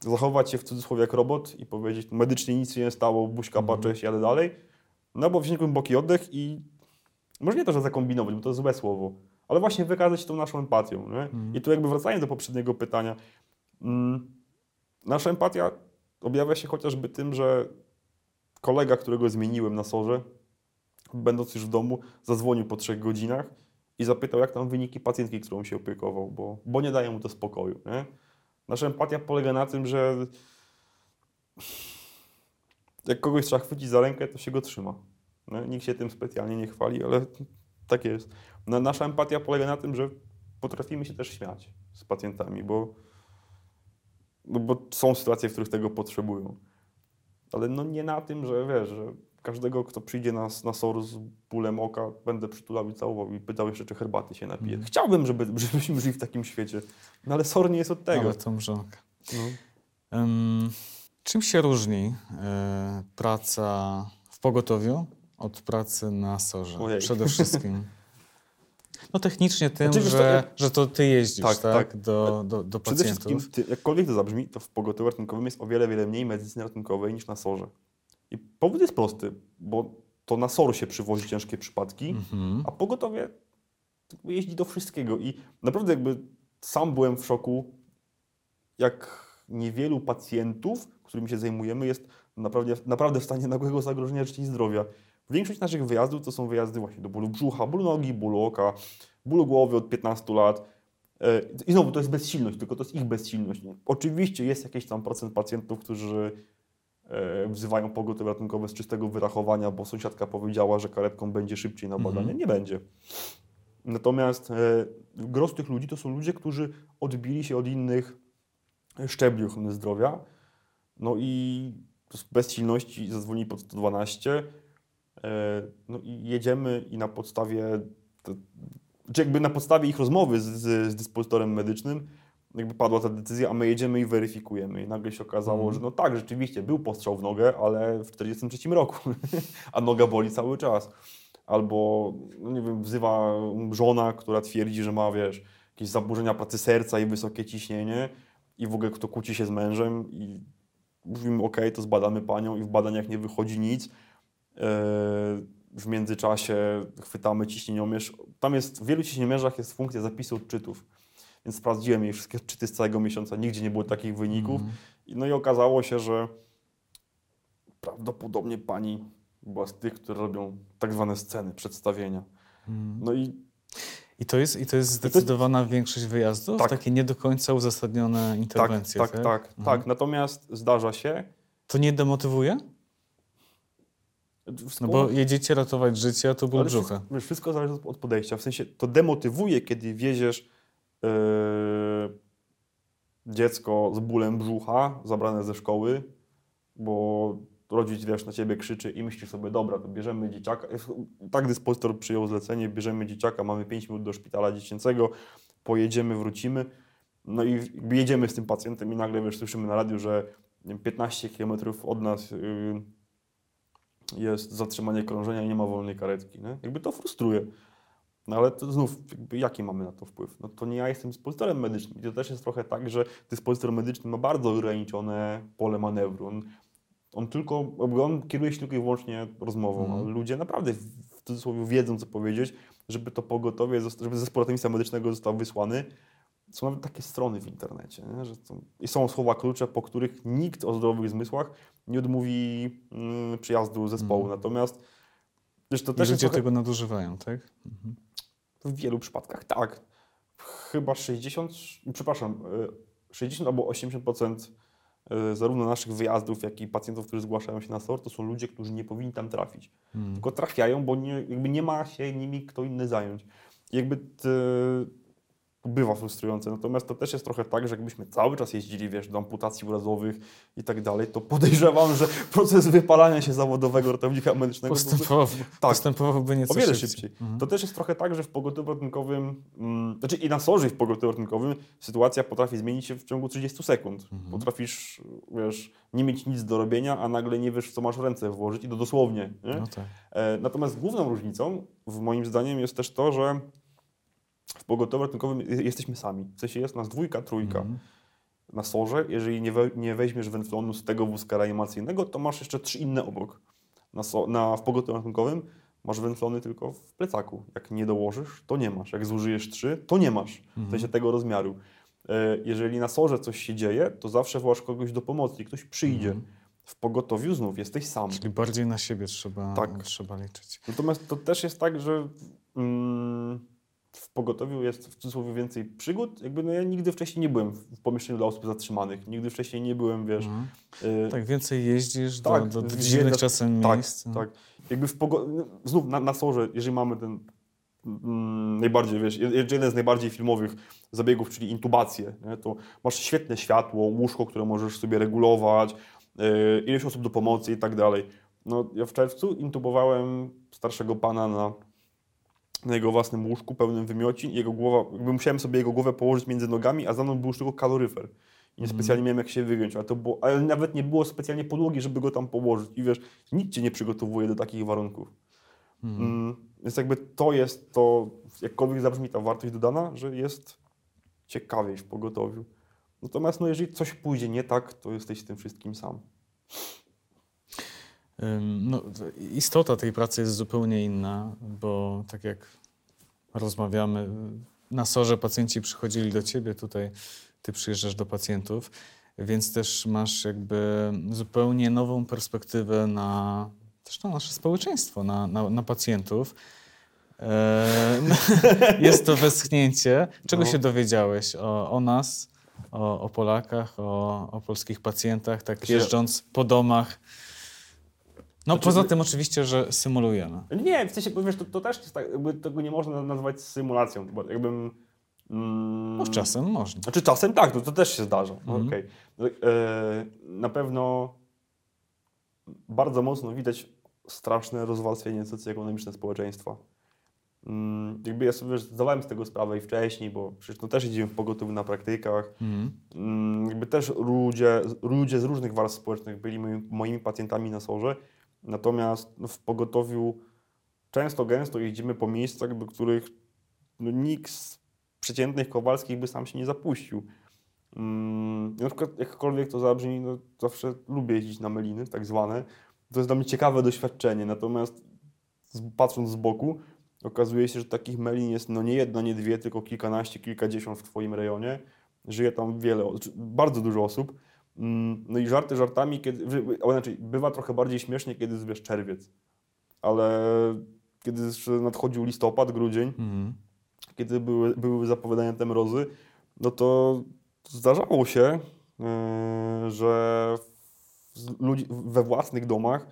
zachować się w cudzysłowie jak robot i powiedzieć, medycznie nic się nie stało, buźka Mhm. patrzeć, jadę dalej, no bo wziąć głęboki oddech i może nie to, że zakombinować, bo to złe słowo, ale właśnie wykazać tą naszą empatią. Nie? Mhm. I tu jakby wracając do poprzedniego pytania, mm, nasza empatia objawia się chociażby tym, że kolega, którego zmieniłem na sorze, będąc już w domu, zadzwonił po trzech godzinach i zapytał, jak tam wyniki pacjentki, którą się opiekował, bo, bo nie daje mu to spokoju. Nie? Nasza empatia polega na tym, że jak kogoś trzeba chwycić za rękę, to się go trzyma. No, nikt się tym specjalnie nie chwali, ale tak jest. No, nasza empatia polega na tym, że potrafimy się też śmiać z pacjentami, bo, no, bo są sytuacje, w których tego potrzebują. Ale no nie na tym, że wiesz, że każdego, kto przyjdzie na, na SOR z bólem oka, będę przytulał i całował i pytał jeszcze, czy herbaty się napije. Mhm. Chciałbym, żeby, żebyśmy żyli w takim świecie, no ale SOR nie jest od tego. Ale to mrzonka. No. Em, czym się różni e, praca w pogotowiu od pracy na sorze? Ojej. Przede wszystkim. No technicznie tym, Znaczy, że, jak- że to ty jeździsz, tak? Tak, tak. Do, do, do Przede pacjentów. wszystkim, ty, jakkolwiek to zabrzmi, to w pogotowiu ratunkowym jest o wiele, wiele mniej medycyny ratunkowej niż na SOR-ze. I powód jest prosty, bo to na SOR się przywozi ciężkie przypadki, Mhm. a pogotowie jeździ do wszystkiego. I naprawdę jakby sam byłem w szoku, jak niewielu pacjentów, którymi się zajmujemy, jest naprawdę, naprawdę w stanie nagłego zagrożenia życia i zdrowia. Większość naszych wyjazdów to są wyjazdy właśnie do bólu brzucha, bólu nogi, bólu oka, bólu głowy od 15 lat. E, I znowu to jest bezsilność, tylko to jest ich bezsilność. Oczywiście jest jakiś tam procent pacjentów, którzy e, wzywają pogotowie ratunkowe z czystego wyrachowania, bo sąsiadka powiedziała, że karetką będzie szybciej na badanie. Mhm. Nie będzie. Natomiast e, gros tych ludzi to są ludzie, którzy odbili się od innych szczebli ochrony zdrowia. No i bezsilności zadzwonili pod 112. E, no i jedziemy i na podstawie, czy jakby na podstawie ich rozmowy z, z, z dyspozytorem medycznym, jakby padła ta decyzja, a my jedziemy i weryfikujemy. I nagle się okazało, Mhm. że no tak, rzeczywiście był postrzał w nogę, ale w 43 roku, a noga boli cały czas. Albo, no nie wiem, wzywa żona, która twierdzi, że ma, wiesz, jakieś zaburzenia pracy serca i wysokie ciśnienie i w ogóle kto kłóci się z mężem i mówimy, ok, to zbadamy panią i w badaniach nie wychodzi nic. W międzyczasie chwytamy ciśnieniomierz. Tam jest, w wielu ciśnieniomierzach jest funkcja zapisu odczytów. Więc sprawdziłem jej wszystkie odczyty z całego miesiąca, nigdzie nie było takich wyników. I- No i okazało się, że prawdopodobnie pani była z tych, które robią tak zwane sceny, przedstawienia. Mhm. No i I to jest, i to jest zdecydowana większość wyjazdów? Tak. Takie nie do końca uzasadnione tak, interwencje, tak, tak, Mhm. tak. Natomiast zdarza się. To nie demotywuje? No bo jedziecie ratować życie, a to ból brzucha. Wszystko, wszystko zależy od- od podejścia. W sensie to demotywuje, kiedy wieziesz yy, dziecko z bólem brzucha zabrane ze szkoły, bo rodzic wiesz, na ciebie krzyczy i myślisz sobie, dobra, to bierzemy dzieciaka. Tak dyspozytor przyjął zlecenie, bierzemy dzieciaka, mamy 5 minut do szpitala dziecięcego, pojedziemy, wrócimy. No i jedziemy z tym pacjentem i nagle wiesz, słyszymy na radiu, że nie wiem, 15 km od nas yy, jest zatrzymanie krążenia i nie ma wolnej karetki. Nie? Jakby to frustruje. No ale to znów, jaki mamy na to wpływ? No to nie ja jestem dyspozytorem medycznym. I to też jest trochę tak, że dyspozytor medyczny ma bardzo ograniczone pole manewru. On, on tylko, on kieruje się tylko i wyłącznie rozmową, ale ludzie naprawdę w cudzysłowie wiedzą, co powiedzieć, żeby to pogotowie, żeby zespół ratownictwa medycznego został wysłany. Są nawet takie strony w internecie, nie? że i są słowa klucze, po których nikt o zdrowych zmysłach nie odmówi mm, przyjazdu zespołu. Mhm. Natomiast wiesz, to I też ludzie trochę, tego nadużywają, tak? Mhm. w wielu przypadkach tak. Chyba 60, przepraszam, y, 60 albo 80% y, zarówno naszych wyjazdów, jak i pacjentów, którzy zgłaszają się na SOR, to są ludzie, którzy nie powinni tam trafić. Mhm. Tylko trafiają, bo nie, jakby nie ma się nimi kto inny zająć. I jakby te, to bywa frustrujące. Natomiast to też jest trochę tak, że jakbyśmy cały czas jeździli, wiesz, do amputacji urazowych i tak dalej, to podejrzewam, że proces wypalania się zawodowego ratownika medycznego Postępował, tak. postępowałby nieco o wiele szybciej. szybciej. Mhm. To też jest trochę tak, że w pogotowiu ratunkowym, mm, znaczy i na sorze w pogotowiu ratunkowym sytuacja potrafi zmienić się w ciągu 30 sekund. Mhm. Potrafisz, wiesz, nie mieć nic do robienia, a nagle nie wiesz, w co masz ręce włożyć i to dosłownie. Nie? No tak. E, Natomiast główną różnicą, w moim zdaniem, jest też to, że w pogotowiu ratunkowym je- jesteśmy sami. W sensie jest nas dwójka, trójka. Mhm. Na sorze, jeżeli nie, we, nie weźmiesz wenflonu z tego wózka reanimacyjnego, to masz jeszcze trzy inne obok. Na, so, na, w pogotowiu ratunkowym masz wenflony tylko w plecaku. Jak nie dołożysz, to nie masz. Jak zużyjesz trzy, to nie masz. W Mhm. sensie tego rozmiaru. E, Jeżeli na sorze coś się dzieje, to zawsze wołasz kogoś do pomocy i ktoś przyjdzie. Mhm. W pogotowiu znów jesteś sam. Czyli bardziej na siebie trzeba, Tak. trzeba liczyć. Natomiast to też jest tak, że mm, w pogotowiu jest w cudzysłowie więcej przygód. Jakby no ja nigdy wcześniej nie byłem w pomieszczeniu dla osób zatrzymanych. Nigdy wcześniej nie byłem, wiesz... Mhm. y, Tak, więcej jeździsz Tak, do, do, dziwnych czasem tak, miejsc. no. Tak. Jakby w pogo- no, znów na, na sorze, jeżeli mamy ten mm, najbardziej, wiesz, jed- jeden z najbardziej filmowych zabiegów, czyli intubację, nie? to masz świetne światło, łóżko, które możesz sobie regulować, yy, ilość osób do pomocy i tak dalej. No, ja w czerwcu intubowałem starszego pana na, na jego własnym łóżku pełnym wymiocin i jego głowa, jakby musiałem sobie jego głowę położyć między nogami, a za mną był już tylko kaloryfer. I nie specjalnie miałem jak się wygiąć, ale, to było, ale nawet nie było specjalnie podłogi, żeby go tam położyć. I wiesz, nic cię nie przygotowuje do takich warunków. Mm, więc jakby to jest to, jakkolwiek zabrzmi ta wartość dodana, że jest ciekawiej w pogotowiu. Natomiast no, jeżeli coś pójdzie nie tak, to jesteś z tym wszystkim sam. No, to istota tej pracy jest zupełnie inna, bo tak jak rozmawiamy, na sorze pacjenci przychodzili do ciebie, tutaj ty przyjeżdżasz do pacjentów, więc też masz jakby zupełnie nową perspektywę na też na nasze społeczeństwo, na, na, na pacjentów. Jest to westchnięcie. Czego No. się dowiedziałeś o, o nas, o, o Polakach, o, o polskich pacjentach, tak jeżdżąc po domach? No Znaczy- poza tym oczywiście, że symulujemy. Nie, w sensie, wiesz, to, to też jest tak, jakby tego nie można nazwać symulacją, bo jakbym... Mm, No czasem można. Znaczy czasem tak, to, to też się zdarza. No, Mhm. okej. No, e, na pewno bardzo mocno widać straszne rozwarstwienie socjoekonomiczne społeczeństwa. Mm, jakby ja sobie zdawałem z tego sprawę i wcześniej, bo przecież no też jeździłem w pogotowiu na praktykach. Mhm. Mm, jakby też ludzie, ludzie z różnych warstw społecznych byli moimi, moimi pacjentami na sorze. Natomiast no, w pogotowiu często, gęsto jeździmy po miejscach, do których no, nikt z przeciętnych Kowalskich by sam się nie zapuścił. Mm, na przykład jakkolwiek to zabrzmi, no, zawsze lubię jeździć na meliny, tak zwane. To jest dla mnie ciekawe doświadczenie, natomiast patrząc z boku, okazuje się, że takich melin jest no nie jedna, nie dwie, tylko kilkanaście, kilkadziesiąt w Twoim rejonie. Żyje tam wiele, bardzo dużo osób. Mm, No i żarty żartami, kiedy, ale inaczej, bywa trochę bardziej śmiesznie, kiedy jest wiesz, czerwiec. Ale kiedy nadchodził listopad, grudzień, Mhm. kiedy były, były zapowiadania te mrozy, no to zdarzało się, yy, że ludzi, we własnych domach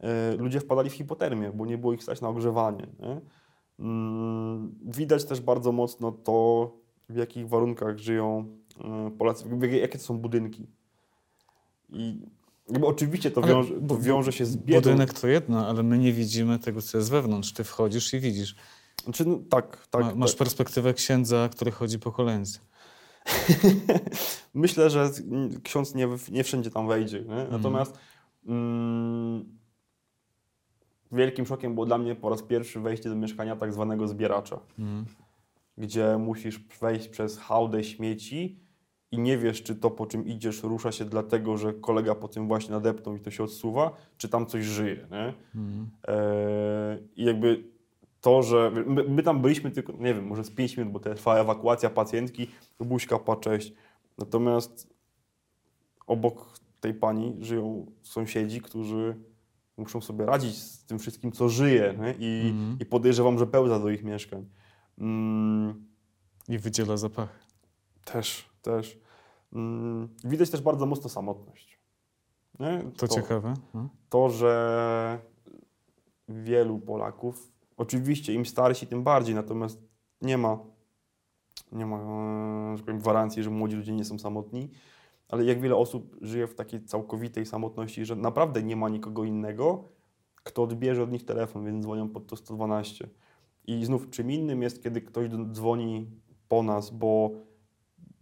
yy, ludzie wpadali w hipotermię, bo nie było ich stać na ogrzewanie. Nie? Mm, Widać też bardzo mocno to, w jakich warunkach żyją yy, Polacy, jakie to są budynki. I oczywiście to wiąże, to wiąże się z biedą. Budynek to jedno, ale my nie widzimy tego, co jest wewnątrz. Ty wchodzisz i widzisz. Znaczy, no, tak, tak. Ma, masz tak. perspektywę księdza, który chodzi po kolędzie. Myślę, że mm, ksiądz nie, nie wszędzie tam wejdzie. Nie? Natomiast mm, wielkim szokiem było dla mnie po raz pierwszy wejście do mieszkania tak zwanego zbieracza, Mhm. gdzie musisz wejść przez hałdę śmieci i nie wiesz, czy to, po czym idziesz, rusza się dlatego, że kolega po tym właśnie nadepnął i to się odsuwa, czy tam coś żyje. Nie? Mhm. Eee, I jakby to, że my, my tam byliśmy tylko, nie wiem, może z 5 minut, bo trwała ewakuacja pacjentki, buźka, pa, cześć. Natomiast obok tej pani żyją sąsiedzi, którzy muszą sobie radzić z tym wszystkim, co żyje nie? I, Mhm. i podejrzewam, że pełza do ich mieszkań. Mm, I wydziela zapachy. też, też. Mm, widać też bardzo mocno samotność. Nie? To, ciekawe. No. to, że wielu Polaków, oczywiście im starsi, tym bardziej, natomiast nie ma, nie ma e, że powiem, gwarancji, że młodzi ludzie nie są samotni, ale jak wiele osób żyje w takiej całkowitej samotności, że naprawdę nie ma nikogo innego, kto odbierze od nich telefon, więc dzwonią pod to 112. I znów, czym innym jest, kiedy ktoś dzwoni po nas, bo,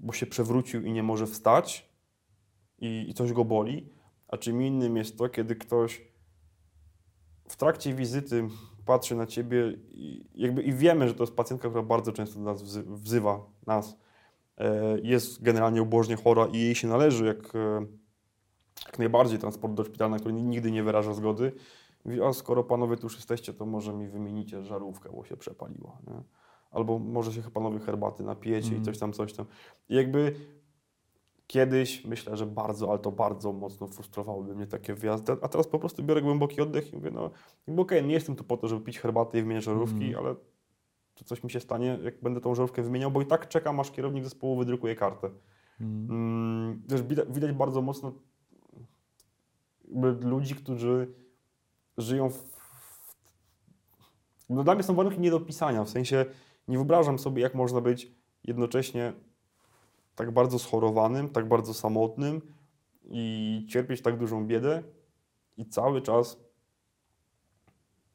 bo się przewrócił i nie może wstać i, i coś go boli, a czym innym jest to, kiedy ktoś w trakcie wizyty patrzy na ciebie i, jakby, i wiemy, że to jest pacjentka, która bardzo często do nas wzy- wzywa nas. E, Jest generalnie ubożnie chora i jej się należy jak, e, jak najbardziej transport do szpitala, na który nigdy nie wyraża zgody. Mówi, a skoro panowie tu już jesteście, to może mi wymienicie żarówkę, bo się przepaliła. Nie? Albo może się panowie herbaty napijecie Mhm. i coś tam, coś tam. I jakby Kiedyś myślę, że bardzo, ale to bardzo mocno frustrowałyby mnie takie wyjazdy, a teraz po prostu biorę głęboki oddech i mówię, no jakby okej, nie jestem tu po to, żeby pić herbatę i wymieniać żarówki, Mhm. ale czy coś mi się stanie, jak będę tą żarówkę wymieniał, bo i tak czekam, aż kierownik zespołu wydrukuje kartę. Mm. Mm, Też widać, bardzo mocno ludzi, którzy żyją w... No dla mnie są warunki nie do opisania, w sensie nie wyobrażam sobie, jak można być jednocześnie tak bardzo schorowanym, tak bardzo samotnym i cierpieć tak dużą biedę i cały czas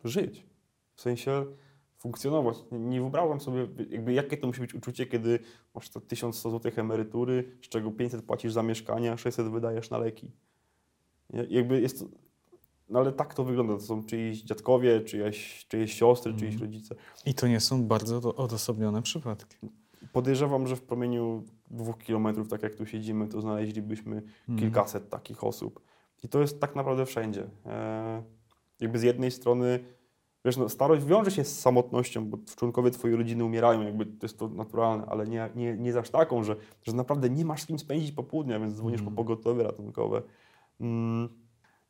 żyć. W sensie funkcjonować. Nie, wyobrażam sobie, jakby, jakie to musi być uczucie, kiedy masz te 1100 zł emerytury, z czego 500 płacisz za mieszkanie, a 600 wydajesz na leki. Jakby jest to, no ale tak to wygląda. To są czyjś dziadkowie, czyjeś, czyjeś siostry, czyjś Mhm. rodzice. I to nie są bardzo do- odosobnione przypadki. Podejrzewam, że w promieniu dwóch kilometrów, tak jak tu siedzimy, to znaleźlibyśmy Mm. kilkaset takich osób. I to jest tak naprawdę wszędzie. E, jakby z jednej strony, wiesz, no, starość wiąże się z samotnością, bo członkowie twojej rodziny umierają, jakby to jest to naturalne, ale nie, nie, nie aż taką, że, że naprawdę nie masz z kim spędzić popołudnia, więc dzwonisz Mm. po pogotowie ratunkowe. Mm.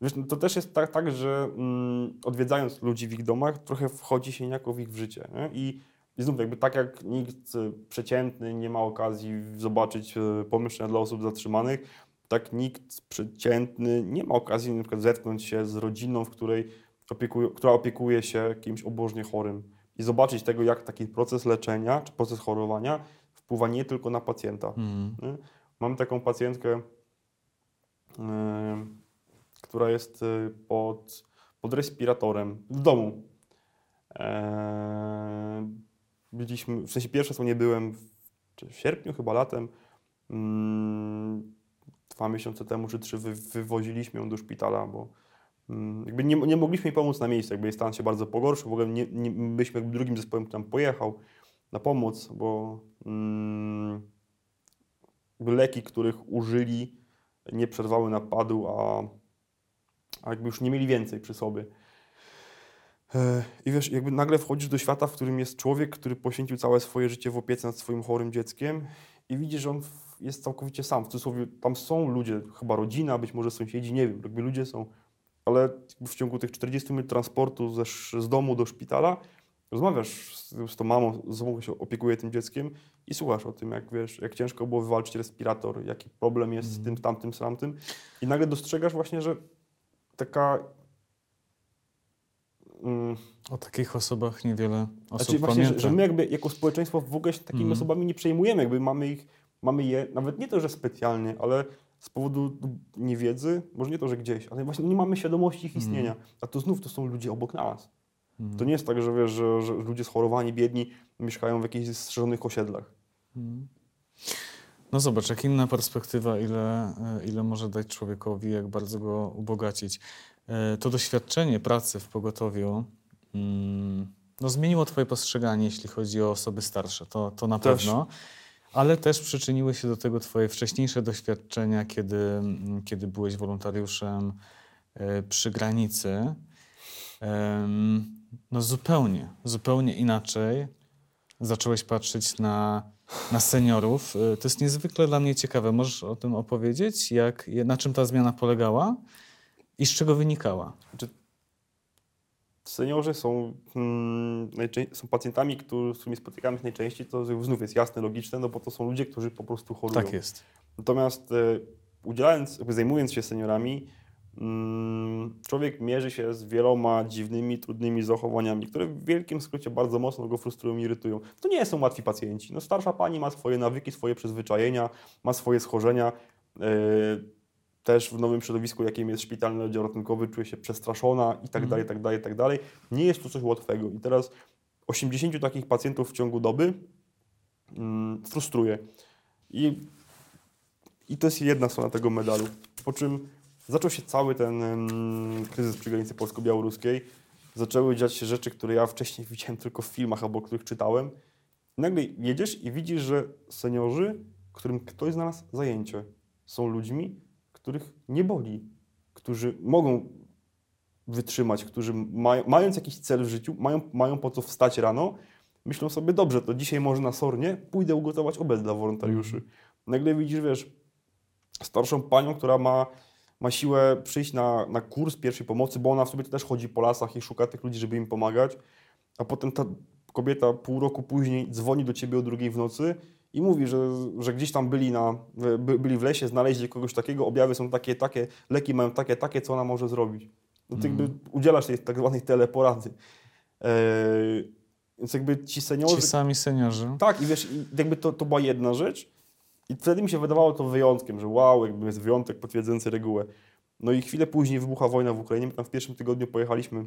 Wiesz, no, to też jest tak, tak że mm, odwiedzając ludzi w ich domach, trochę wchodzi się niejako w ich życie. Nie? I, I znów jakby tak jak nikt e, przeciętny nie ma okazji zobaczyć e, pomieszczenia dla osób zatrzymanych, tak nikt przeciętny nie ma okazji na przykład zetknąć się z rodziną, w której opiekuje, która opiekuje się kimś obożnie chorym i zobaczyć tego, jak taki proces leczenia czy proces chorowania wpływa nie tylko na pacjenta. Mm. Nie? Mam taką pacjentkę, yy, która jest yy, pod, pod respiratorem w domu. Eee, byliśmy, w sensie pierwsze co nie byłem w, w sierpniu, chyba latem. Mm, dwa miesiące temu czy trzy wy, wywoziliśmy ją do szpitala, bo mm, jakby nie, nie mogliśmy jej pomóc na miejscu, jakby jej stan się bardzo pogorszył. W ogóle nie, nie, byliśmy jakby drugim zespołem, który tam pojechał na pomoc, bo mm, leki, których użyli, nie przerwały napadu, a, a jakby już nie mieli więcej przy sobie. E, I wiesz, jakby nagle wchodzisz do świata, w którym jest człowiek, który poświęcił całe swoje życie w opiece nad swoim chorym dzieckiem i widzisz, że on jest całkowicie sam. W cudzysłowie, tam są ludzie, chyba rodzina, być może sąsiedzi, nie wiem, jakby ludzie są, ale w ciągu tych 40 minut transportu ze, z domu do szpitala rozmawiasz z, z tą mamą, z mamą się opiekuje tym dzieckiem i słuchasz o tym, jak wiesz, jak ciężko było wywalczyć respirator, jaki problem jest z tym, tamtym, tamtym i nagle dostrzegasz właśnie, że taka mm, O takich osobach niewiele osób znaczy właśnie, pamięta. że, że my jakby jako społeczeństwo w ogóle się takimi Mhm. osobami nie przejmujemy, jakby mamy ich, mamy je, nawet nie to, że specjalnie, ale z powodu niewiedzy, może nie to, że gdzieś, ale właśnie nie mamy świadomości ich istnienia, a to znów to są ludzie obok nas. Mm. To nie jest tak, że wiesz, że, że ludzie schorowani, biedni mieszkają w jakichś strzeżonych osiedlach. No zobacz, jak inna perspektywa, ile, e, ile może dać człowiekowi, jak bardzo go ubogacić. E, To doświadczenie pracy w pogotowiu mm, no, zmieniło Twoje postrzeganie, jeśli chodzi o osoby starsze. To, to na Też. pewno. Ale też przyczyniły się do tego Twoje wcześniejsze doświadczenia, kiedy, mm, kiedy byłeś wolontariuszem e, przy granicy. No zupełnie, zupełnie inaczej zacząłeś patrzeć na, na seniorów. Y, To jest niezwykle dla mnie ciekawe. Możesz o tym opowiedzieć? Jak, na czym ta zmiana polegała i z czego wynikała? Seniorzy są, mm, są pacjentami, którzy, z którymi spotykamy się najczęściej, to znów jest jasne, logiczne, no bo to są ludzie, którzy po prostu chorują. Tak jest. Natomiast e, udzielając, zajmując się seniorami, człowiek mierzy się z wieloma dziwnymi, trudnymi zachowaniami, które w wielkim skrócie bardzo mocno go frustrują i irytują. To nie są łatwi pacjenci. No, starsza pani ma swoje nawyki, swoje przyzwyczajenia, ma swoje schorzenia. e, też w nowym środowisku, jakim jest szpitalny oddział ratunkowy, czuje się przestraszona i tak Mhm. dalej, i tak dalej, tak dalej. Nie jest to coś łatwego. I teraz 80 takich pacjentów w ciągu doby mm, frustruje. I i to jest jedna strona tego medalu. Po czym zaczął się cały ten em, kryzys przy granicy polsko-białoruskiej. Zaczęły dziać się rzeczy, które ja wcześniej widziałem tylko w filmach albo których czytałem. I nagle jedziesz i widzisz, że seniorzy, którym ktoś znalazł zajęcie, są ludźmi, których nie boli, którzy mogą wytrzymać, którzy mają, mając jakiś cel w życiu, mają, mają po co wstać rano, myślą sobie, dobrze, to dzisiaj może na Sornie pójdę ugotować obiad dla wolontariuszy. Nagle widzisz, wiesz, starszą panią, która ma, ma siłę przyjść na, na kurs pierwszej pomocy, bo ona w sobie też chodzi po lasach i szuka tych ludzi, żeby im pomagać, a potem ta kobieta pół roku później dzwoni do ciebie o drugiej w nocy i mówi, że, że gdzieś tam byli, na, by, byli w lesie, znaleźli kogoś takiego, objawy są takie, takie, leki mają takie, takie, co ona może zrobić. No ty jakby udzielasz tej tak zwanej teleporady. Eee, więc jakby ci seniorzy... Ci sami seniorzy. Tak, i wiesz, jakby to, to była jedna rzecz i wtedy mi się wydawało to wyjątkiem, że wow, jakby jest wyjątek potwierdzający regułę. No i chwilę później wybucha wojna w Ukrainie. My tam w pierwszym tygodniu pojechaliśmy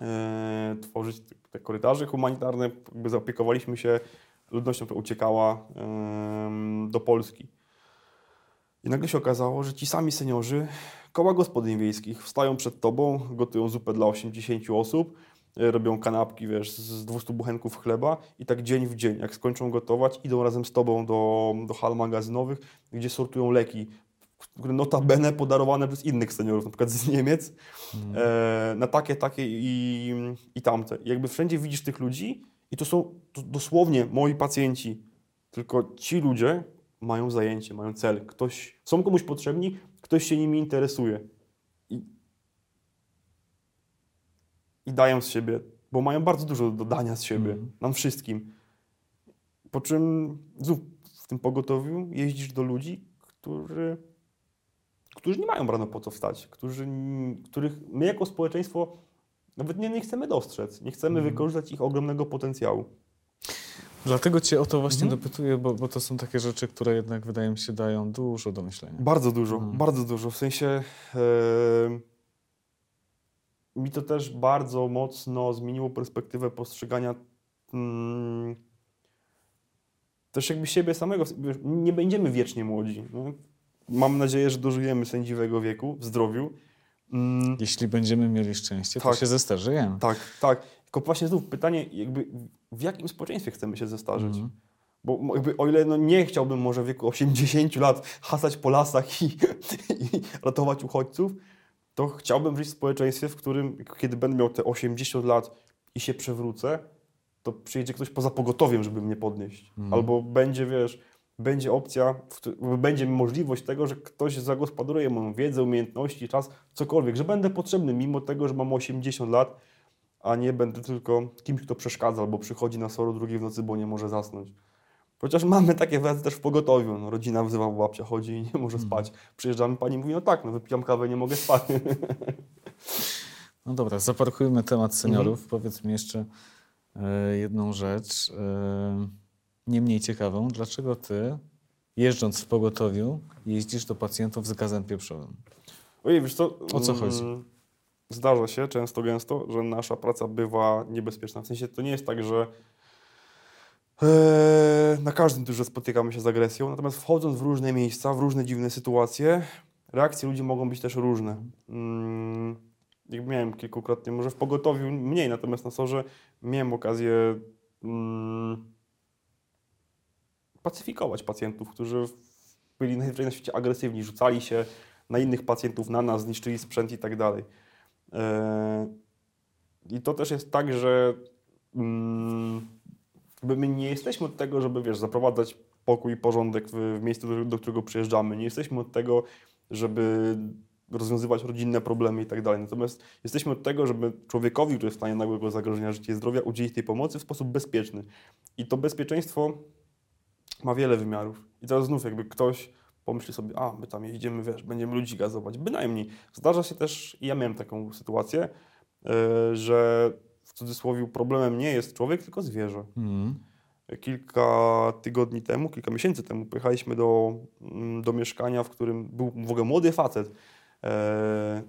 e, tworzyć te, korytarze humanitarne, jakby zaopiekowaliśmy się ludnością, która uciekała e, do Polski. I nagle się okazało, że ci sami seniorzy, koła gospodyń wiejskich, wstają przed tobą, gotują zupę dla 80 osób, robią kanapki, wiesz, z 200 buchenków chleba i tak dzień w dzień, jak skończą gotować, idą razem z tobą do, do hal magazynowych, gdzie sortują leki, które notabene podarowane przez innych seniorów, na przykład z Niemiec, e, na takie, takie i, i tamte. I jakby wszędzie widzisz tych ludzi i to są to dosłownie moi pacjenci, tylko ci ludzie mają zajęcie, mają cel, ktoś, są komuś potrzebni, ktoś się nimi interesuje i, i dają z siebie, bo mają bardzo dużo do dania z siebie, Mhm. nam wszystkim. Po czym znów w tym pogotowiu jeździsz do ludzi, którzy, którzy nie mają rano po co wstać, którzy, których my jako społeczeństwo nawet nie, nie chcemy dostrzec, nie chcemy Mhm. wykorzystać ich ogromnego potencjału. Dlatego cię o to właśnie Mhm. dopytuję, bo, bo to są takie rzeczy, które jednak wydaje mi się dają dużo do myślenia. Bardzo dużo, Mhm. bardzo dużo. W sensie e, mi to też bardzo mocno zmieniło perspektywę postrzegania mm, też jakby siebie samego. Nie będziemy wiecznie młodzi. No. Mam nadzieję, że dożyjemy sędziwego wieku w zdrowiu. Mm, Jeśli będziemy mieli szczęście, to Tak. się zestarzejemy. tak, tak. Tylko właśnie znów pytanie, jakby w jakim społeczeństwie chcemy się zestarzeć? Mhm. Bo jakby, o ile no nie chciałbym może w wieku 80 lat hasać po lasach i, i ratować uchodźców, to chciałbym żyć w społeczeństwie, w którym kiedy będę miał te 80 lat i się przewrócę, to przyjedzie ktoś poza pogotowiem, żeby mnie podnieść. Mhm. Albo będzie, wiesz, będzie opcja, będzie możliwość tego, że ktoś zagospodaruje moją wiedzę, umiejętności, czas, cokolwiek, że będę potrzebny mimo tego, że mam 80 lat, a nie będę tylko kimś, kto przeszkadza albo przychodzi na soro drugiej w nocy, bo nie może zasnąć. Chociaż mamy takie wyjazdy też w pogotowiu. No, rodzina wzywa, babcia chodzi i nie może spać. Przyjeżdżamy, pani mówi, no tak, no wypijam kawę, nie mogę spać. No dobra, zaparkujmy temat seniorów. Mhm. Powiedz mi jeszcze e, jedną rzecz, e, nie mniej ciekawą. Dlaczego ty, jeżdżąc w pogotowiu, jeździsz do pacjentów z gazem pieprzowym? Ojej, wiesz co? O co chodzi? mm, Zdarza się często, gęsto, że nasza praca bywa niebezpieczna. W sensie to nie jest tak, że na każdym turze spotykamy się z agresją, natomiast wchodząc w różne miejsca, w różne dziwne sytuacje, reakcje ludzi mogą być też różne. Mm, jak miałem kilkukrotnie, może w pogotowiu mniej, natomiast na sorze miałem okazję mm, pacyfikować pacjentów, którzy byli najwyżej na świecie agresywni, rzucali się na innych pacjentów, na nas, zniszczyli sprzęt i tak dalej. E, I to też jest tak, że mm, jakby my nie jesteśmy od tego, żeby wiesz, zaprowadzać pokój i porządek w, w miejscu, do, do którego przyjeżdżamy. Nie jesteśmy od tego, żeby rozwiązywać rodzinne problemy i tak dalej. Natomiast jesteśmy od tego, żeby człowiekowi, który jest w stanie nagłego zagrożenia życia i zdrowia, udzielić tej pomocy w sposób bezpieczny. I to bezpieczeństwo ma wiele wymiarów. I teraz znów jakby ktoś pomyśli sobie, a my tam jedziemy, wiesz, będziemy ludzi gazować. Bynajmniej. Zdarza się też, i ja miałem taką sytuację, yy, że w cudzysłowie problemem nie jest człowiek, tylko zwierzę. Mhm. Kilka tygodni temu, kilka miesięcy temu pojechaliśmy do, mm, do mieszkania, w którym był w ogóle młody facet, e,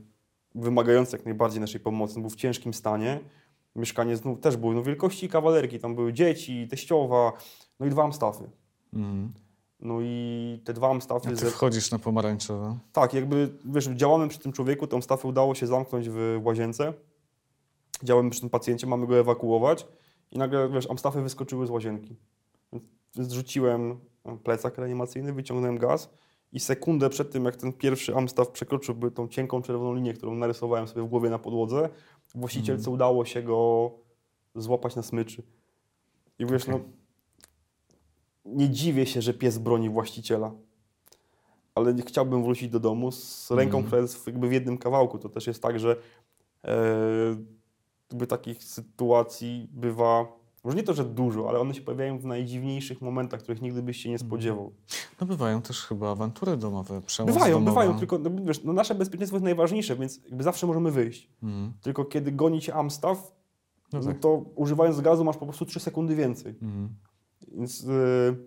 wymagający jak najbardziej naszej pomocy. Był w ciężkim stanie. Mieszkanie znów też było no, wielkości kawalerki, tam były dzieci, teściowa, no i dwa amstafy. Mhm. No i te dwa A amstafy... ty ze- wchodzisz na pomarańczowe. tak, jakby wiesz, działamy przy tym człowieku, tą stafę udało się zamknąć w łazience. Działamy przy tym pacjencie, mamy go ewakuować i nagle, wiesz, amstafy wyskoczyły z łazienki. Zrzuciłem plecak reanimacyjny, wyciągnąłem gaz i sekundę przed tym, jak ten pierwszy amstaw przekroczyłby tą cienką czerwoną linię, którą narysowałem sobie w głowie na podłodze, właścicielce udało się go złapać na smyczy. I wiesz, no, nie dziwię się, że pies broni właściciela ale nie chciałbym wrócić do domu z ręką, Mhm. która jest jakby w jednym kawałku. To też jest tak, że e, jakby takich sytuacji bywa Może nie to, że dużo, ale one się pojawiają w najdziwniejszych momentach, których nigdy byś się nie Mhm. spodziewał. No bywają też chyba awantury domowe, przemoc Bywają, domowa. bywają, tylko no, wiesz, no, nasze bezpieczeństwo jest najważniejsze, więc jakby zawsze możemy wyjść. Mhm. Tylko kiedy goni cię Amstaff, No no tak. to używając gazu masz po prostu 3 sekundy więcej. Mhm. Więc, yy,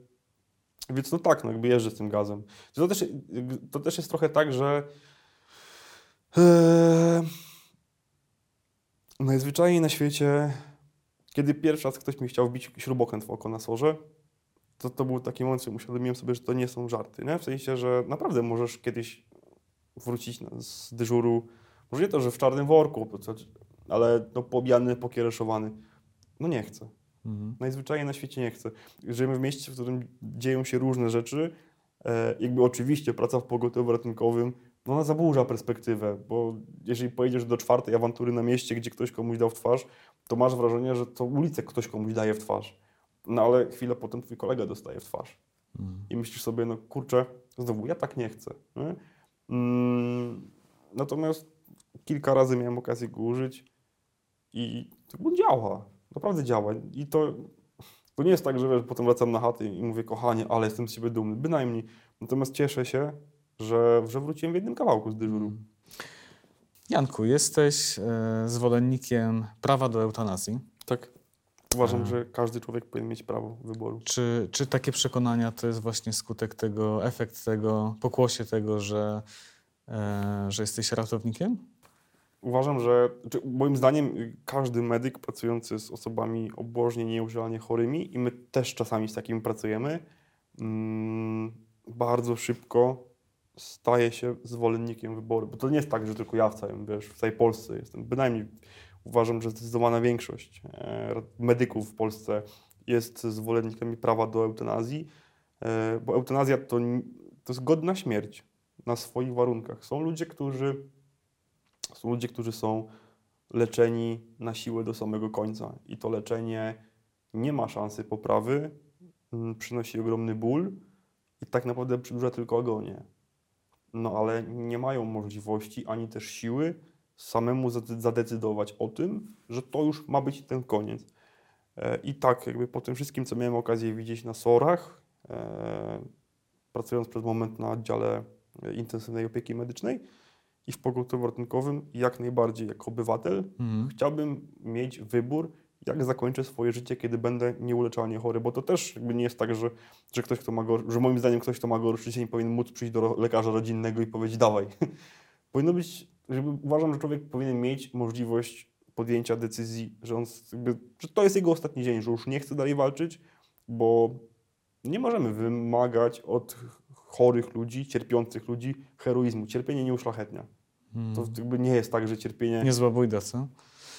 więc no tak, no jakby jeżdżę z tym gazem. To też, to też jest trochę tak, że yy, najzwyczajniej na świecie, kiedy pierwszy raz ktoś mi chciał wbić śrubokręt w oko na sorze, to to był taki moment, że uświadomiłem sobie, że to nie są żarty. Nie? W sensie, że naprawdę możesz kiedyś wrócić z dyżuru, może nie to, że w czarnym worku, ale no, pobijany, pokiereszowany. No nie chcę Mhm. najzwyczajniej na świecie nie chcę. Żyjemy w mieście, w którym dzieją się różne rzeczy. E, jakby oczywiście praca w pogotowiu ratunkowym, no ona zaburza perspektywę, bo jeżeli pojedziesz do czwartej awantury na mieście, gdzie ktoś komuś dał w twarz, to masz wrażenie, że to ulicę ktoś komuś daje w twarz. No ale chwilę potem twój kolega dostaje w twarz. Mhm. I myślisz sobie, no kurczę, znowu, ja tak nie chcę. Nie? Mm, natomiast kilka razy miałem okazję go użyć i to działa. Naprawdę działa. I to, to nie jest tak, że wiesz, potem wracam na chaty i mówię, kochanie, ale jestem z siebie dumny. Bynajmniej. Natomiast cieszę się, że, że wróciłem w jednym kawałku z dyżuru. Janku, jesteś e, zwolennikiem prawa do eutanazji. Tak. Uważam, A. że każdy człowiek powinien mieć prawo wyboru. Czy, czy takie przekonania to jest właśnie skutek tego, efekt tego, pokłosie tego, że, e, że jesteś ratownikiem? Uważam, że moim zdaniem każdy medyk pracujący z osobami obłożnie nieużalnie chorymi i my też czasami z takimi pracujemy, mm, bardzo szybko staje się zwolennikiem wyboru. Bo to nie jest tak, że tylko ja w całym, wiesz, w całej Polsce jestem. Bynajmniej uważam, że zdecydowana większość e, medyków w Polsce jest zwolennikami prawa do eutanazji, e, bo eutanazja to, to jest godna śmierć na swoich warunkach. Są ludzie, którzy są ludzie, którzy są leczeni na siłę do samego końca i to leczenie nie ma szansy poprawy, przynosi ogromny ból i tak naprawdę przedłuża tylko agonię. No ale nie mają możliwości ani też siły samemu zade- zadecydować o tym, że to już ma być ten koniec. E, I tak jakby po tym wszystkim, co miałem okazję widzieć na SOR-ach, e, pracując przez moment na oddziale e, intensywnej opieki medycznej, i w pogotowiu ratunkowym jak najbardziej jako obywatel Mhm. chciałbym mieć wybór, jak zakończę swoje życie, kiedy będę nieuleczalnie chory, bo to też jakby nie jest tak, że, że ktoś, kto ma go, że moim zdaniem ktoś, kto ma gorsze życie, nie powinien móc przyjść do lekarza rodzinnego i powiedzieć dawaj. Powinno być, żeby, uważam, że człowiek powinien mieć możliwość podjęcia decyzji, że, on jakby, że to jest jego ostatni dzień, że już nie chce dalej walczyć, bo nie możemy wymagać od chorych ludzi, cierpiących ludzi heroizmu. Cierpienie nie uszlachetnia. To Mhm. jakby nie jest tak, że cierpienie Niezła bójda, co?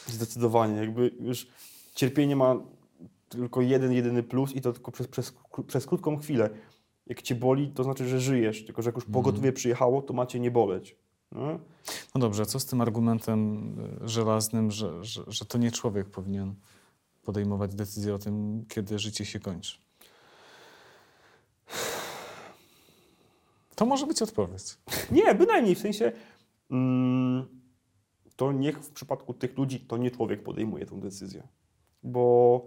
zdecydowanie, jakby już cierpienie ma tylko jeden, jedyny plus i to tylko przez, przez, przez krótką chwilę. Jak cię boli, to znaczy, że żyjesz, tylko że jak już Mhm. pogotowie przyjechało, to macie nie boleć. No? No dobrze, co z tym argumentem e, żelaznym, że, że, że to nie człowiek powinien podejmować decyzję o tym, kiedy życie się kończy? To może być odpowiedź. Nie, bynajmniej w sensie mm, to niech w przypadku tych ludzi to nie człowiek podejmuje tę decyzję. Bo,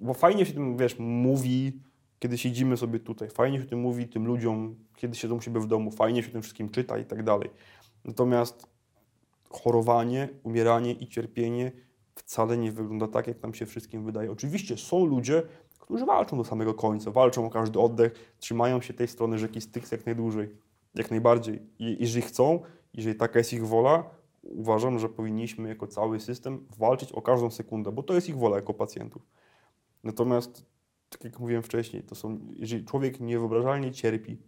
bo fajnie się tym, wiesz, mówi, kiedy siedzimy sobie tutaj, fajnie się tym mówi tym ludziom, kiedy siedzą u siebie w domu, fajnie się tym wszystkim czyta i tak dalej. Natomiast chorowanie, umieranie i cierpienie wcale nie wygląda tak, jak nam się wszystkim wydaje. Oczywiście są ludzie, którzy walczą do samego końca, walczą o każdy oddech, trzymają się tej strony rzeki Styx jak najdłużej, jak najbardziej. I jeżeli chcą, jeżeli taka jest ich wola, uważam, że powinniśmy jako cały system walczyć o każdą sekundę, bo to jest ich wola jako pacjentów. Natomiast, tak jak mówiłem wcześniej, to są, jeżeli człowiek niewyobrażalnie cierpi,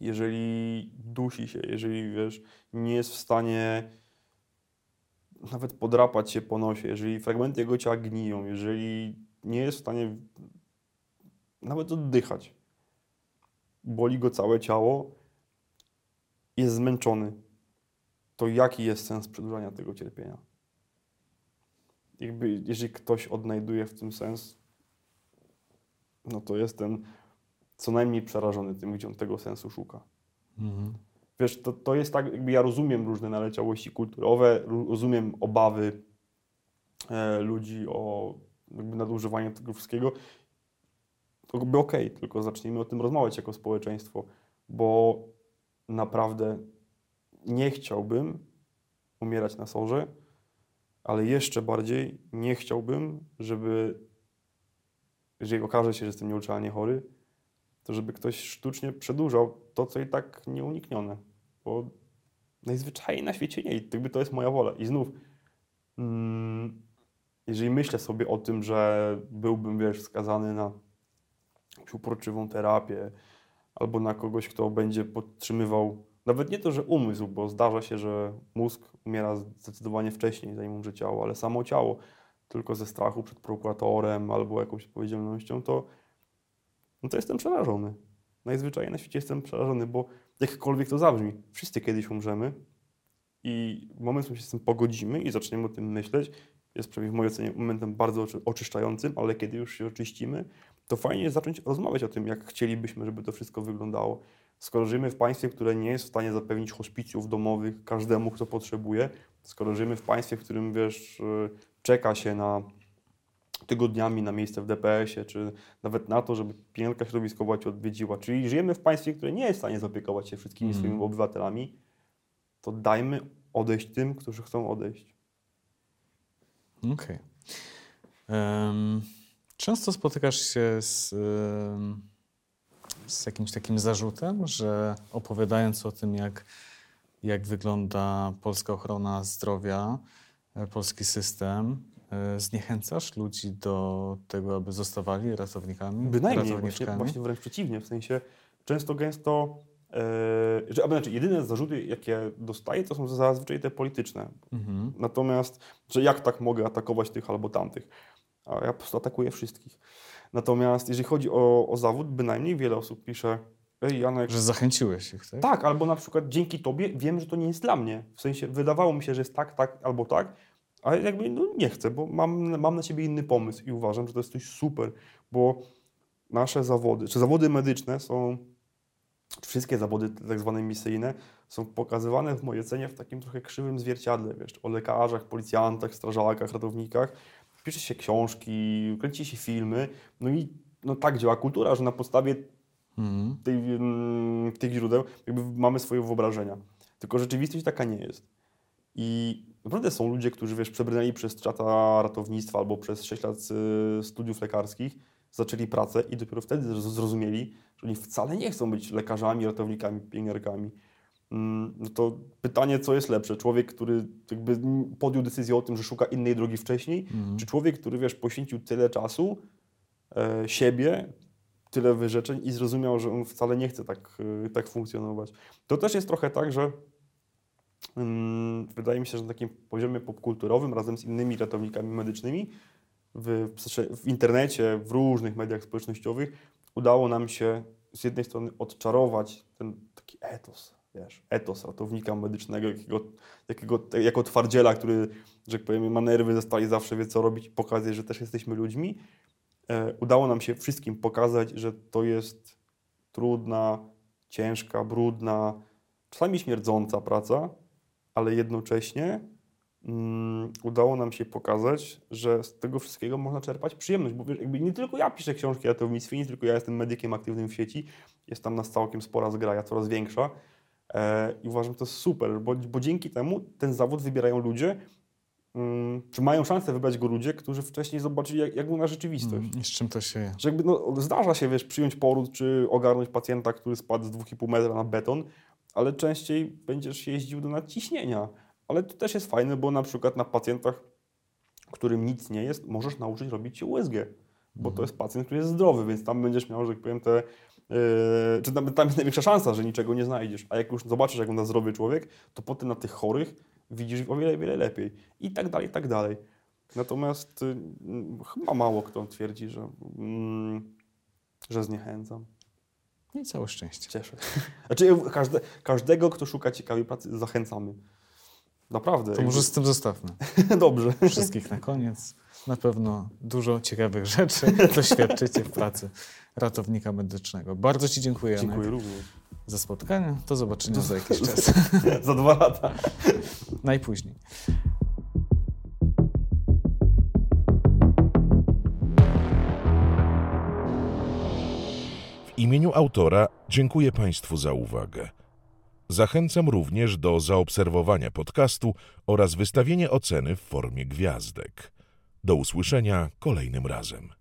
jeżeli dusi się, jeżeli wiesz, nie jest w stanie nawet podrapać się po nosie, jeżeli fragmenty jego ciała gniją, jeżeli nie jest w stanie nawet oddychać, boli go całe ciało, jest zmęczony, to jaki jest sens przedłużania tego cierpienia? Jakby, jeżeli ktoś odnajduje w tym sens, no to jestem co najmniej przerażony tym, gdzie on tego sensu szuka. Mhm. Wiesz, to, to jest tak, jakby ja rozumiem różne naleciałości kulturowe, rozumiem obawy e, ludzi o jakby nadużywanie tego wszystkiego, to by okej, okay, tylko zacznijmy o tym rozmawiać jako społeczeństwo, bo naprawdę nie chciałbym umierać na sorze, ale jeszcze bardziej nie chciałbym, żeby, jeżeli okaże się, że jestem nieuczalnie chory, to żeby ktoś sztucznie przedłużał to, co i tak nieuniknione. Bo najzwyczajniej na świecie nie. I to jest moja wola. I znów, mm, jeżeli myślę sobie o tym, że byłbym, wiesz, skazany na uporczywą terapię, albo na kogoś, kto będzie podtrzymywał nawet nie to, że umysł, bo zdarza się, że mózg umiera zdecydowanie wcześniej, zanim umrze ciało, ale samo ciało tylko ze strachu przed prokuratorem albo jakąś odpowiedzialnością, to, no to jestem przerażony. Najzwyczajniej na świecie jestem przerażony, bo jakkolwiek to zabrzmi, wszyscy kiedyś umrzemy i moment, w którym się z tym pogodzimy i zaczniemy o tym myśleć, jest przynajmniej w mojej ocenie momentem bardzo oczyszczającym, ale kiedy już się oczyścimy, to fajnie jest zacząć rozmawiać o tym, jak chcielibyśmy, żeby to wszystko wyglądało. Skoro żyjemy w państwie, które nie jest w stanie zapewnić hospicjów domowych każdemu, kto potrzebuje, skoro żyjemy w państwie, w którym wiesz, y, czeka się na tygodniami na miejsce w DPS-ie, czy nawet na to, żeby pielęgniarka środowiskowa cię odwiedziła. Czyli żyjemy w państwie, które nie jest w stanie zaopiekować się wszystkimi mm. swoimi obywatelami, to dajmy odejść tym, którzy chcą odejść. Okej. Okay. Um, często spotykasz się z, z jakimś takim zarzutem, że opowiadając o tym, jak, jak wygląda polska ochrona zdrowia, e, polski system, e, zniechęcasz ludzi do tego, aby zostawali ratownikami? Bynajmniej, właśnie, właśnie wręcz przeciwnie, w sensie często gęsto Yy, że, znaczy, jedyne zarzuty, jakie dostaję, to są zazwyczaj te polityczne. Mhm. Natomiast, że jak tak mogę atakować tych albo tamtych? A ja po prostu atakuję wszystkich. Natomiast jeżeli chodzi o, o zawód, bynajmniej wiele osób pisze, Ej, Janek. Że zachęciłeś ich, tak? Tak, albo na przykład dzięki tobie wiem, że to nie jest dla mnie. W sensie wydawało mi się, że jest tak, tak albo tak, ale jakby no, nie chcę, bo mam, mam na ciebie inny pomysł i uważam, że to jest coś super, bo nasze zawody, czy zawody medyczne są wszystkie zawody tak zwane misyjne są pokazywane w mojej ocenie w takim trochę krzywym zwierciadle, wiesz, o lekarzach, policjantach, strażakach, ratownikach. Pisze się książki, kręci się filmy, no i no tak działa kultura, że na podstawie mhm. tej, mm, tych źródeł jakby mamy swoje wyobrażenia. Tylko rzeczywistość taka nie jest. I naprawdę są ludzie, którzy wiesz, przebrnęli przez czata ratownictwa albo przez 6 lat y, studiów lekarskich, zaczęli pracę i dopiero wtedy zrozumieli, że oni wcale nie chcą być lekarzami, ratownikami, pielęgniarkami. Mm, no to pytanie, co jest lepsze? Człowiek, który jakby podjął decyzję o tym, że szuka innej drogi wcześniej, mhm. czy człowiek, który wiesz, poświęcił tyle czasu, e, siebie, tyle wyrzeczeń i zrozumiał, że on wcale nie chce tak, e, tak funkcjonować. To też jest trochę tak, że mm, wydaje mi się, że na takim poziomie popkulturowym razem z innymi ratownikami medycznymi w, w internecie, w różnych mediach społecznościowych udało nam się z jednej strony odczarować ten taki etos, wiesz, etos ratownika medycznego, jakiego, jakiego, jako twardziela, który, że tak powiem, ma nerwy ze stali, zawsze wie co robić i pokazać, że też jesteśmy ludźmi. E, udało nam się wszystkim pokazać, że to jest trudna, ciężka, brudna, czasami śmierdząca praca, ale jednocześnie Mm, udało nam się pokazać, że z tego wszystkiego można czerpać przyjemność, bo wiesz, jakby nie tylko ja piszę książki o ratownictwie, nie tylko ja jestem medykiem aktywnym w sieci, jest tam nas całkiem spora zgraja, coraz większa i uważam, że to jest super, bo, bo dzięki temu ten zawód wybierają ludzie, mm, czy mają szansę wybrać go ludzie, którzy wcześniej zobaczyli, jak, jak wygląda rzeczywistość. Mm, z czym to się je? Że jakby, no, zdarza się, wiesz, przyjąć poród, czy ogarnąć pacjenta, który spadł z 2,5 metra na beton, ale częściej będziesz jeździł do nadciśnienia ale to też jest fajne, bo na przykład na pacjentach, którym nic nie jest, możesz nauczyć robić USG, bo to mhm. jest pacjent, który jest zdrowy, więc tam będziesz miał, że tak powiem, te, czy tam, tam jest największa szansa, że niczego nie znajdziesz. A jak już zobaczysz, jak wygląda zdrowy człowiek, to potem na tych chorych widzisz o wiele, wiele lepiej. I tak dalej, i tak dalej. Natomiast yy, chyba mało kto twierdzi, że, yy, że zniechęcam. I całe szczęście. Cieszę. Znaczy, każde, każdego, kto szuka ciekawej pracy, zachęcamy. Naprawdę. To może z tym zostawmy. Dobrze. Wszystkich na koniec. Na pewno dużo ciekawych rzeczy doświadczycie w pracy ratownika medycznego. Bardzo Ci dziękuję. Dziękuję Janek, również. Za spotkanie. Do zobaczenia za jakiś czas. za dwa lata. Najpóźniej. W imieniu autora dziękuję Państwu za uwagę. Zachęcam również do zaobserwowania podcastu oraz wystawienia oceny w formie gwiazdek. Do usłyszenia kolejnym razem.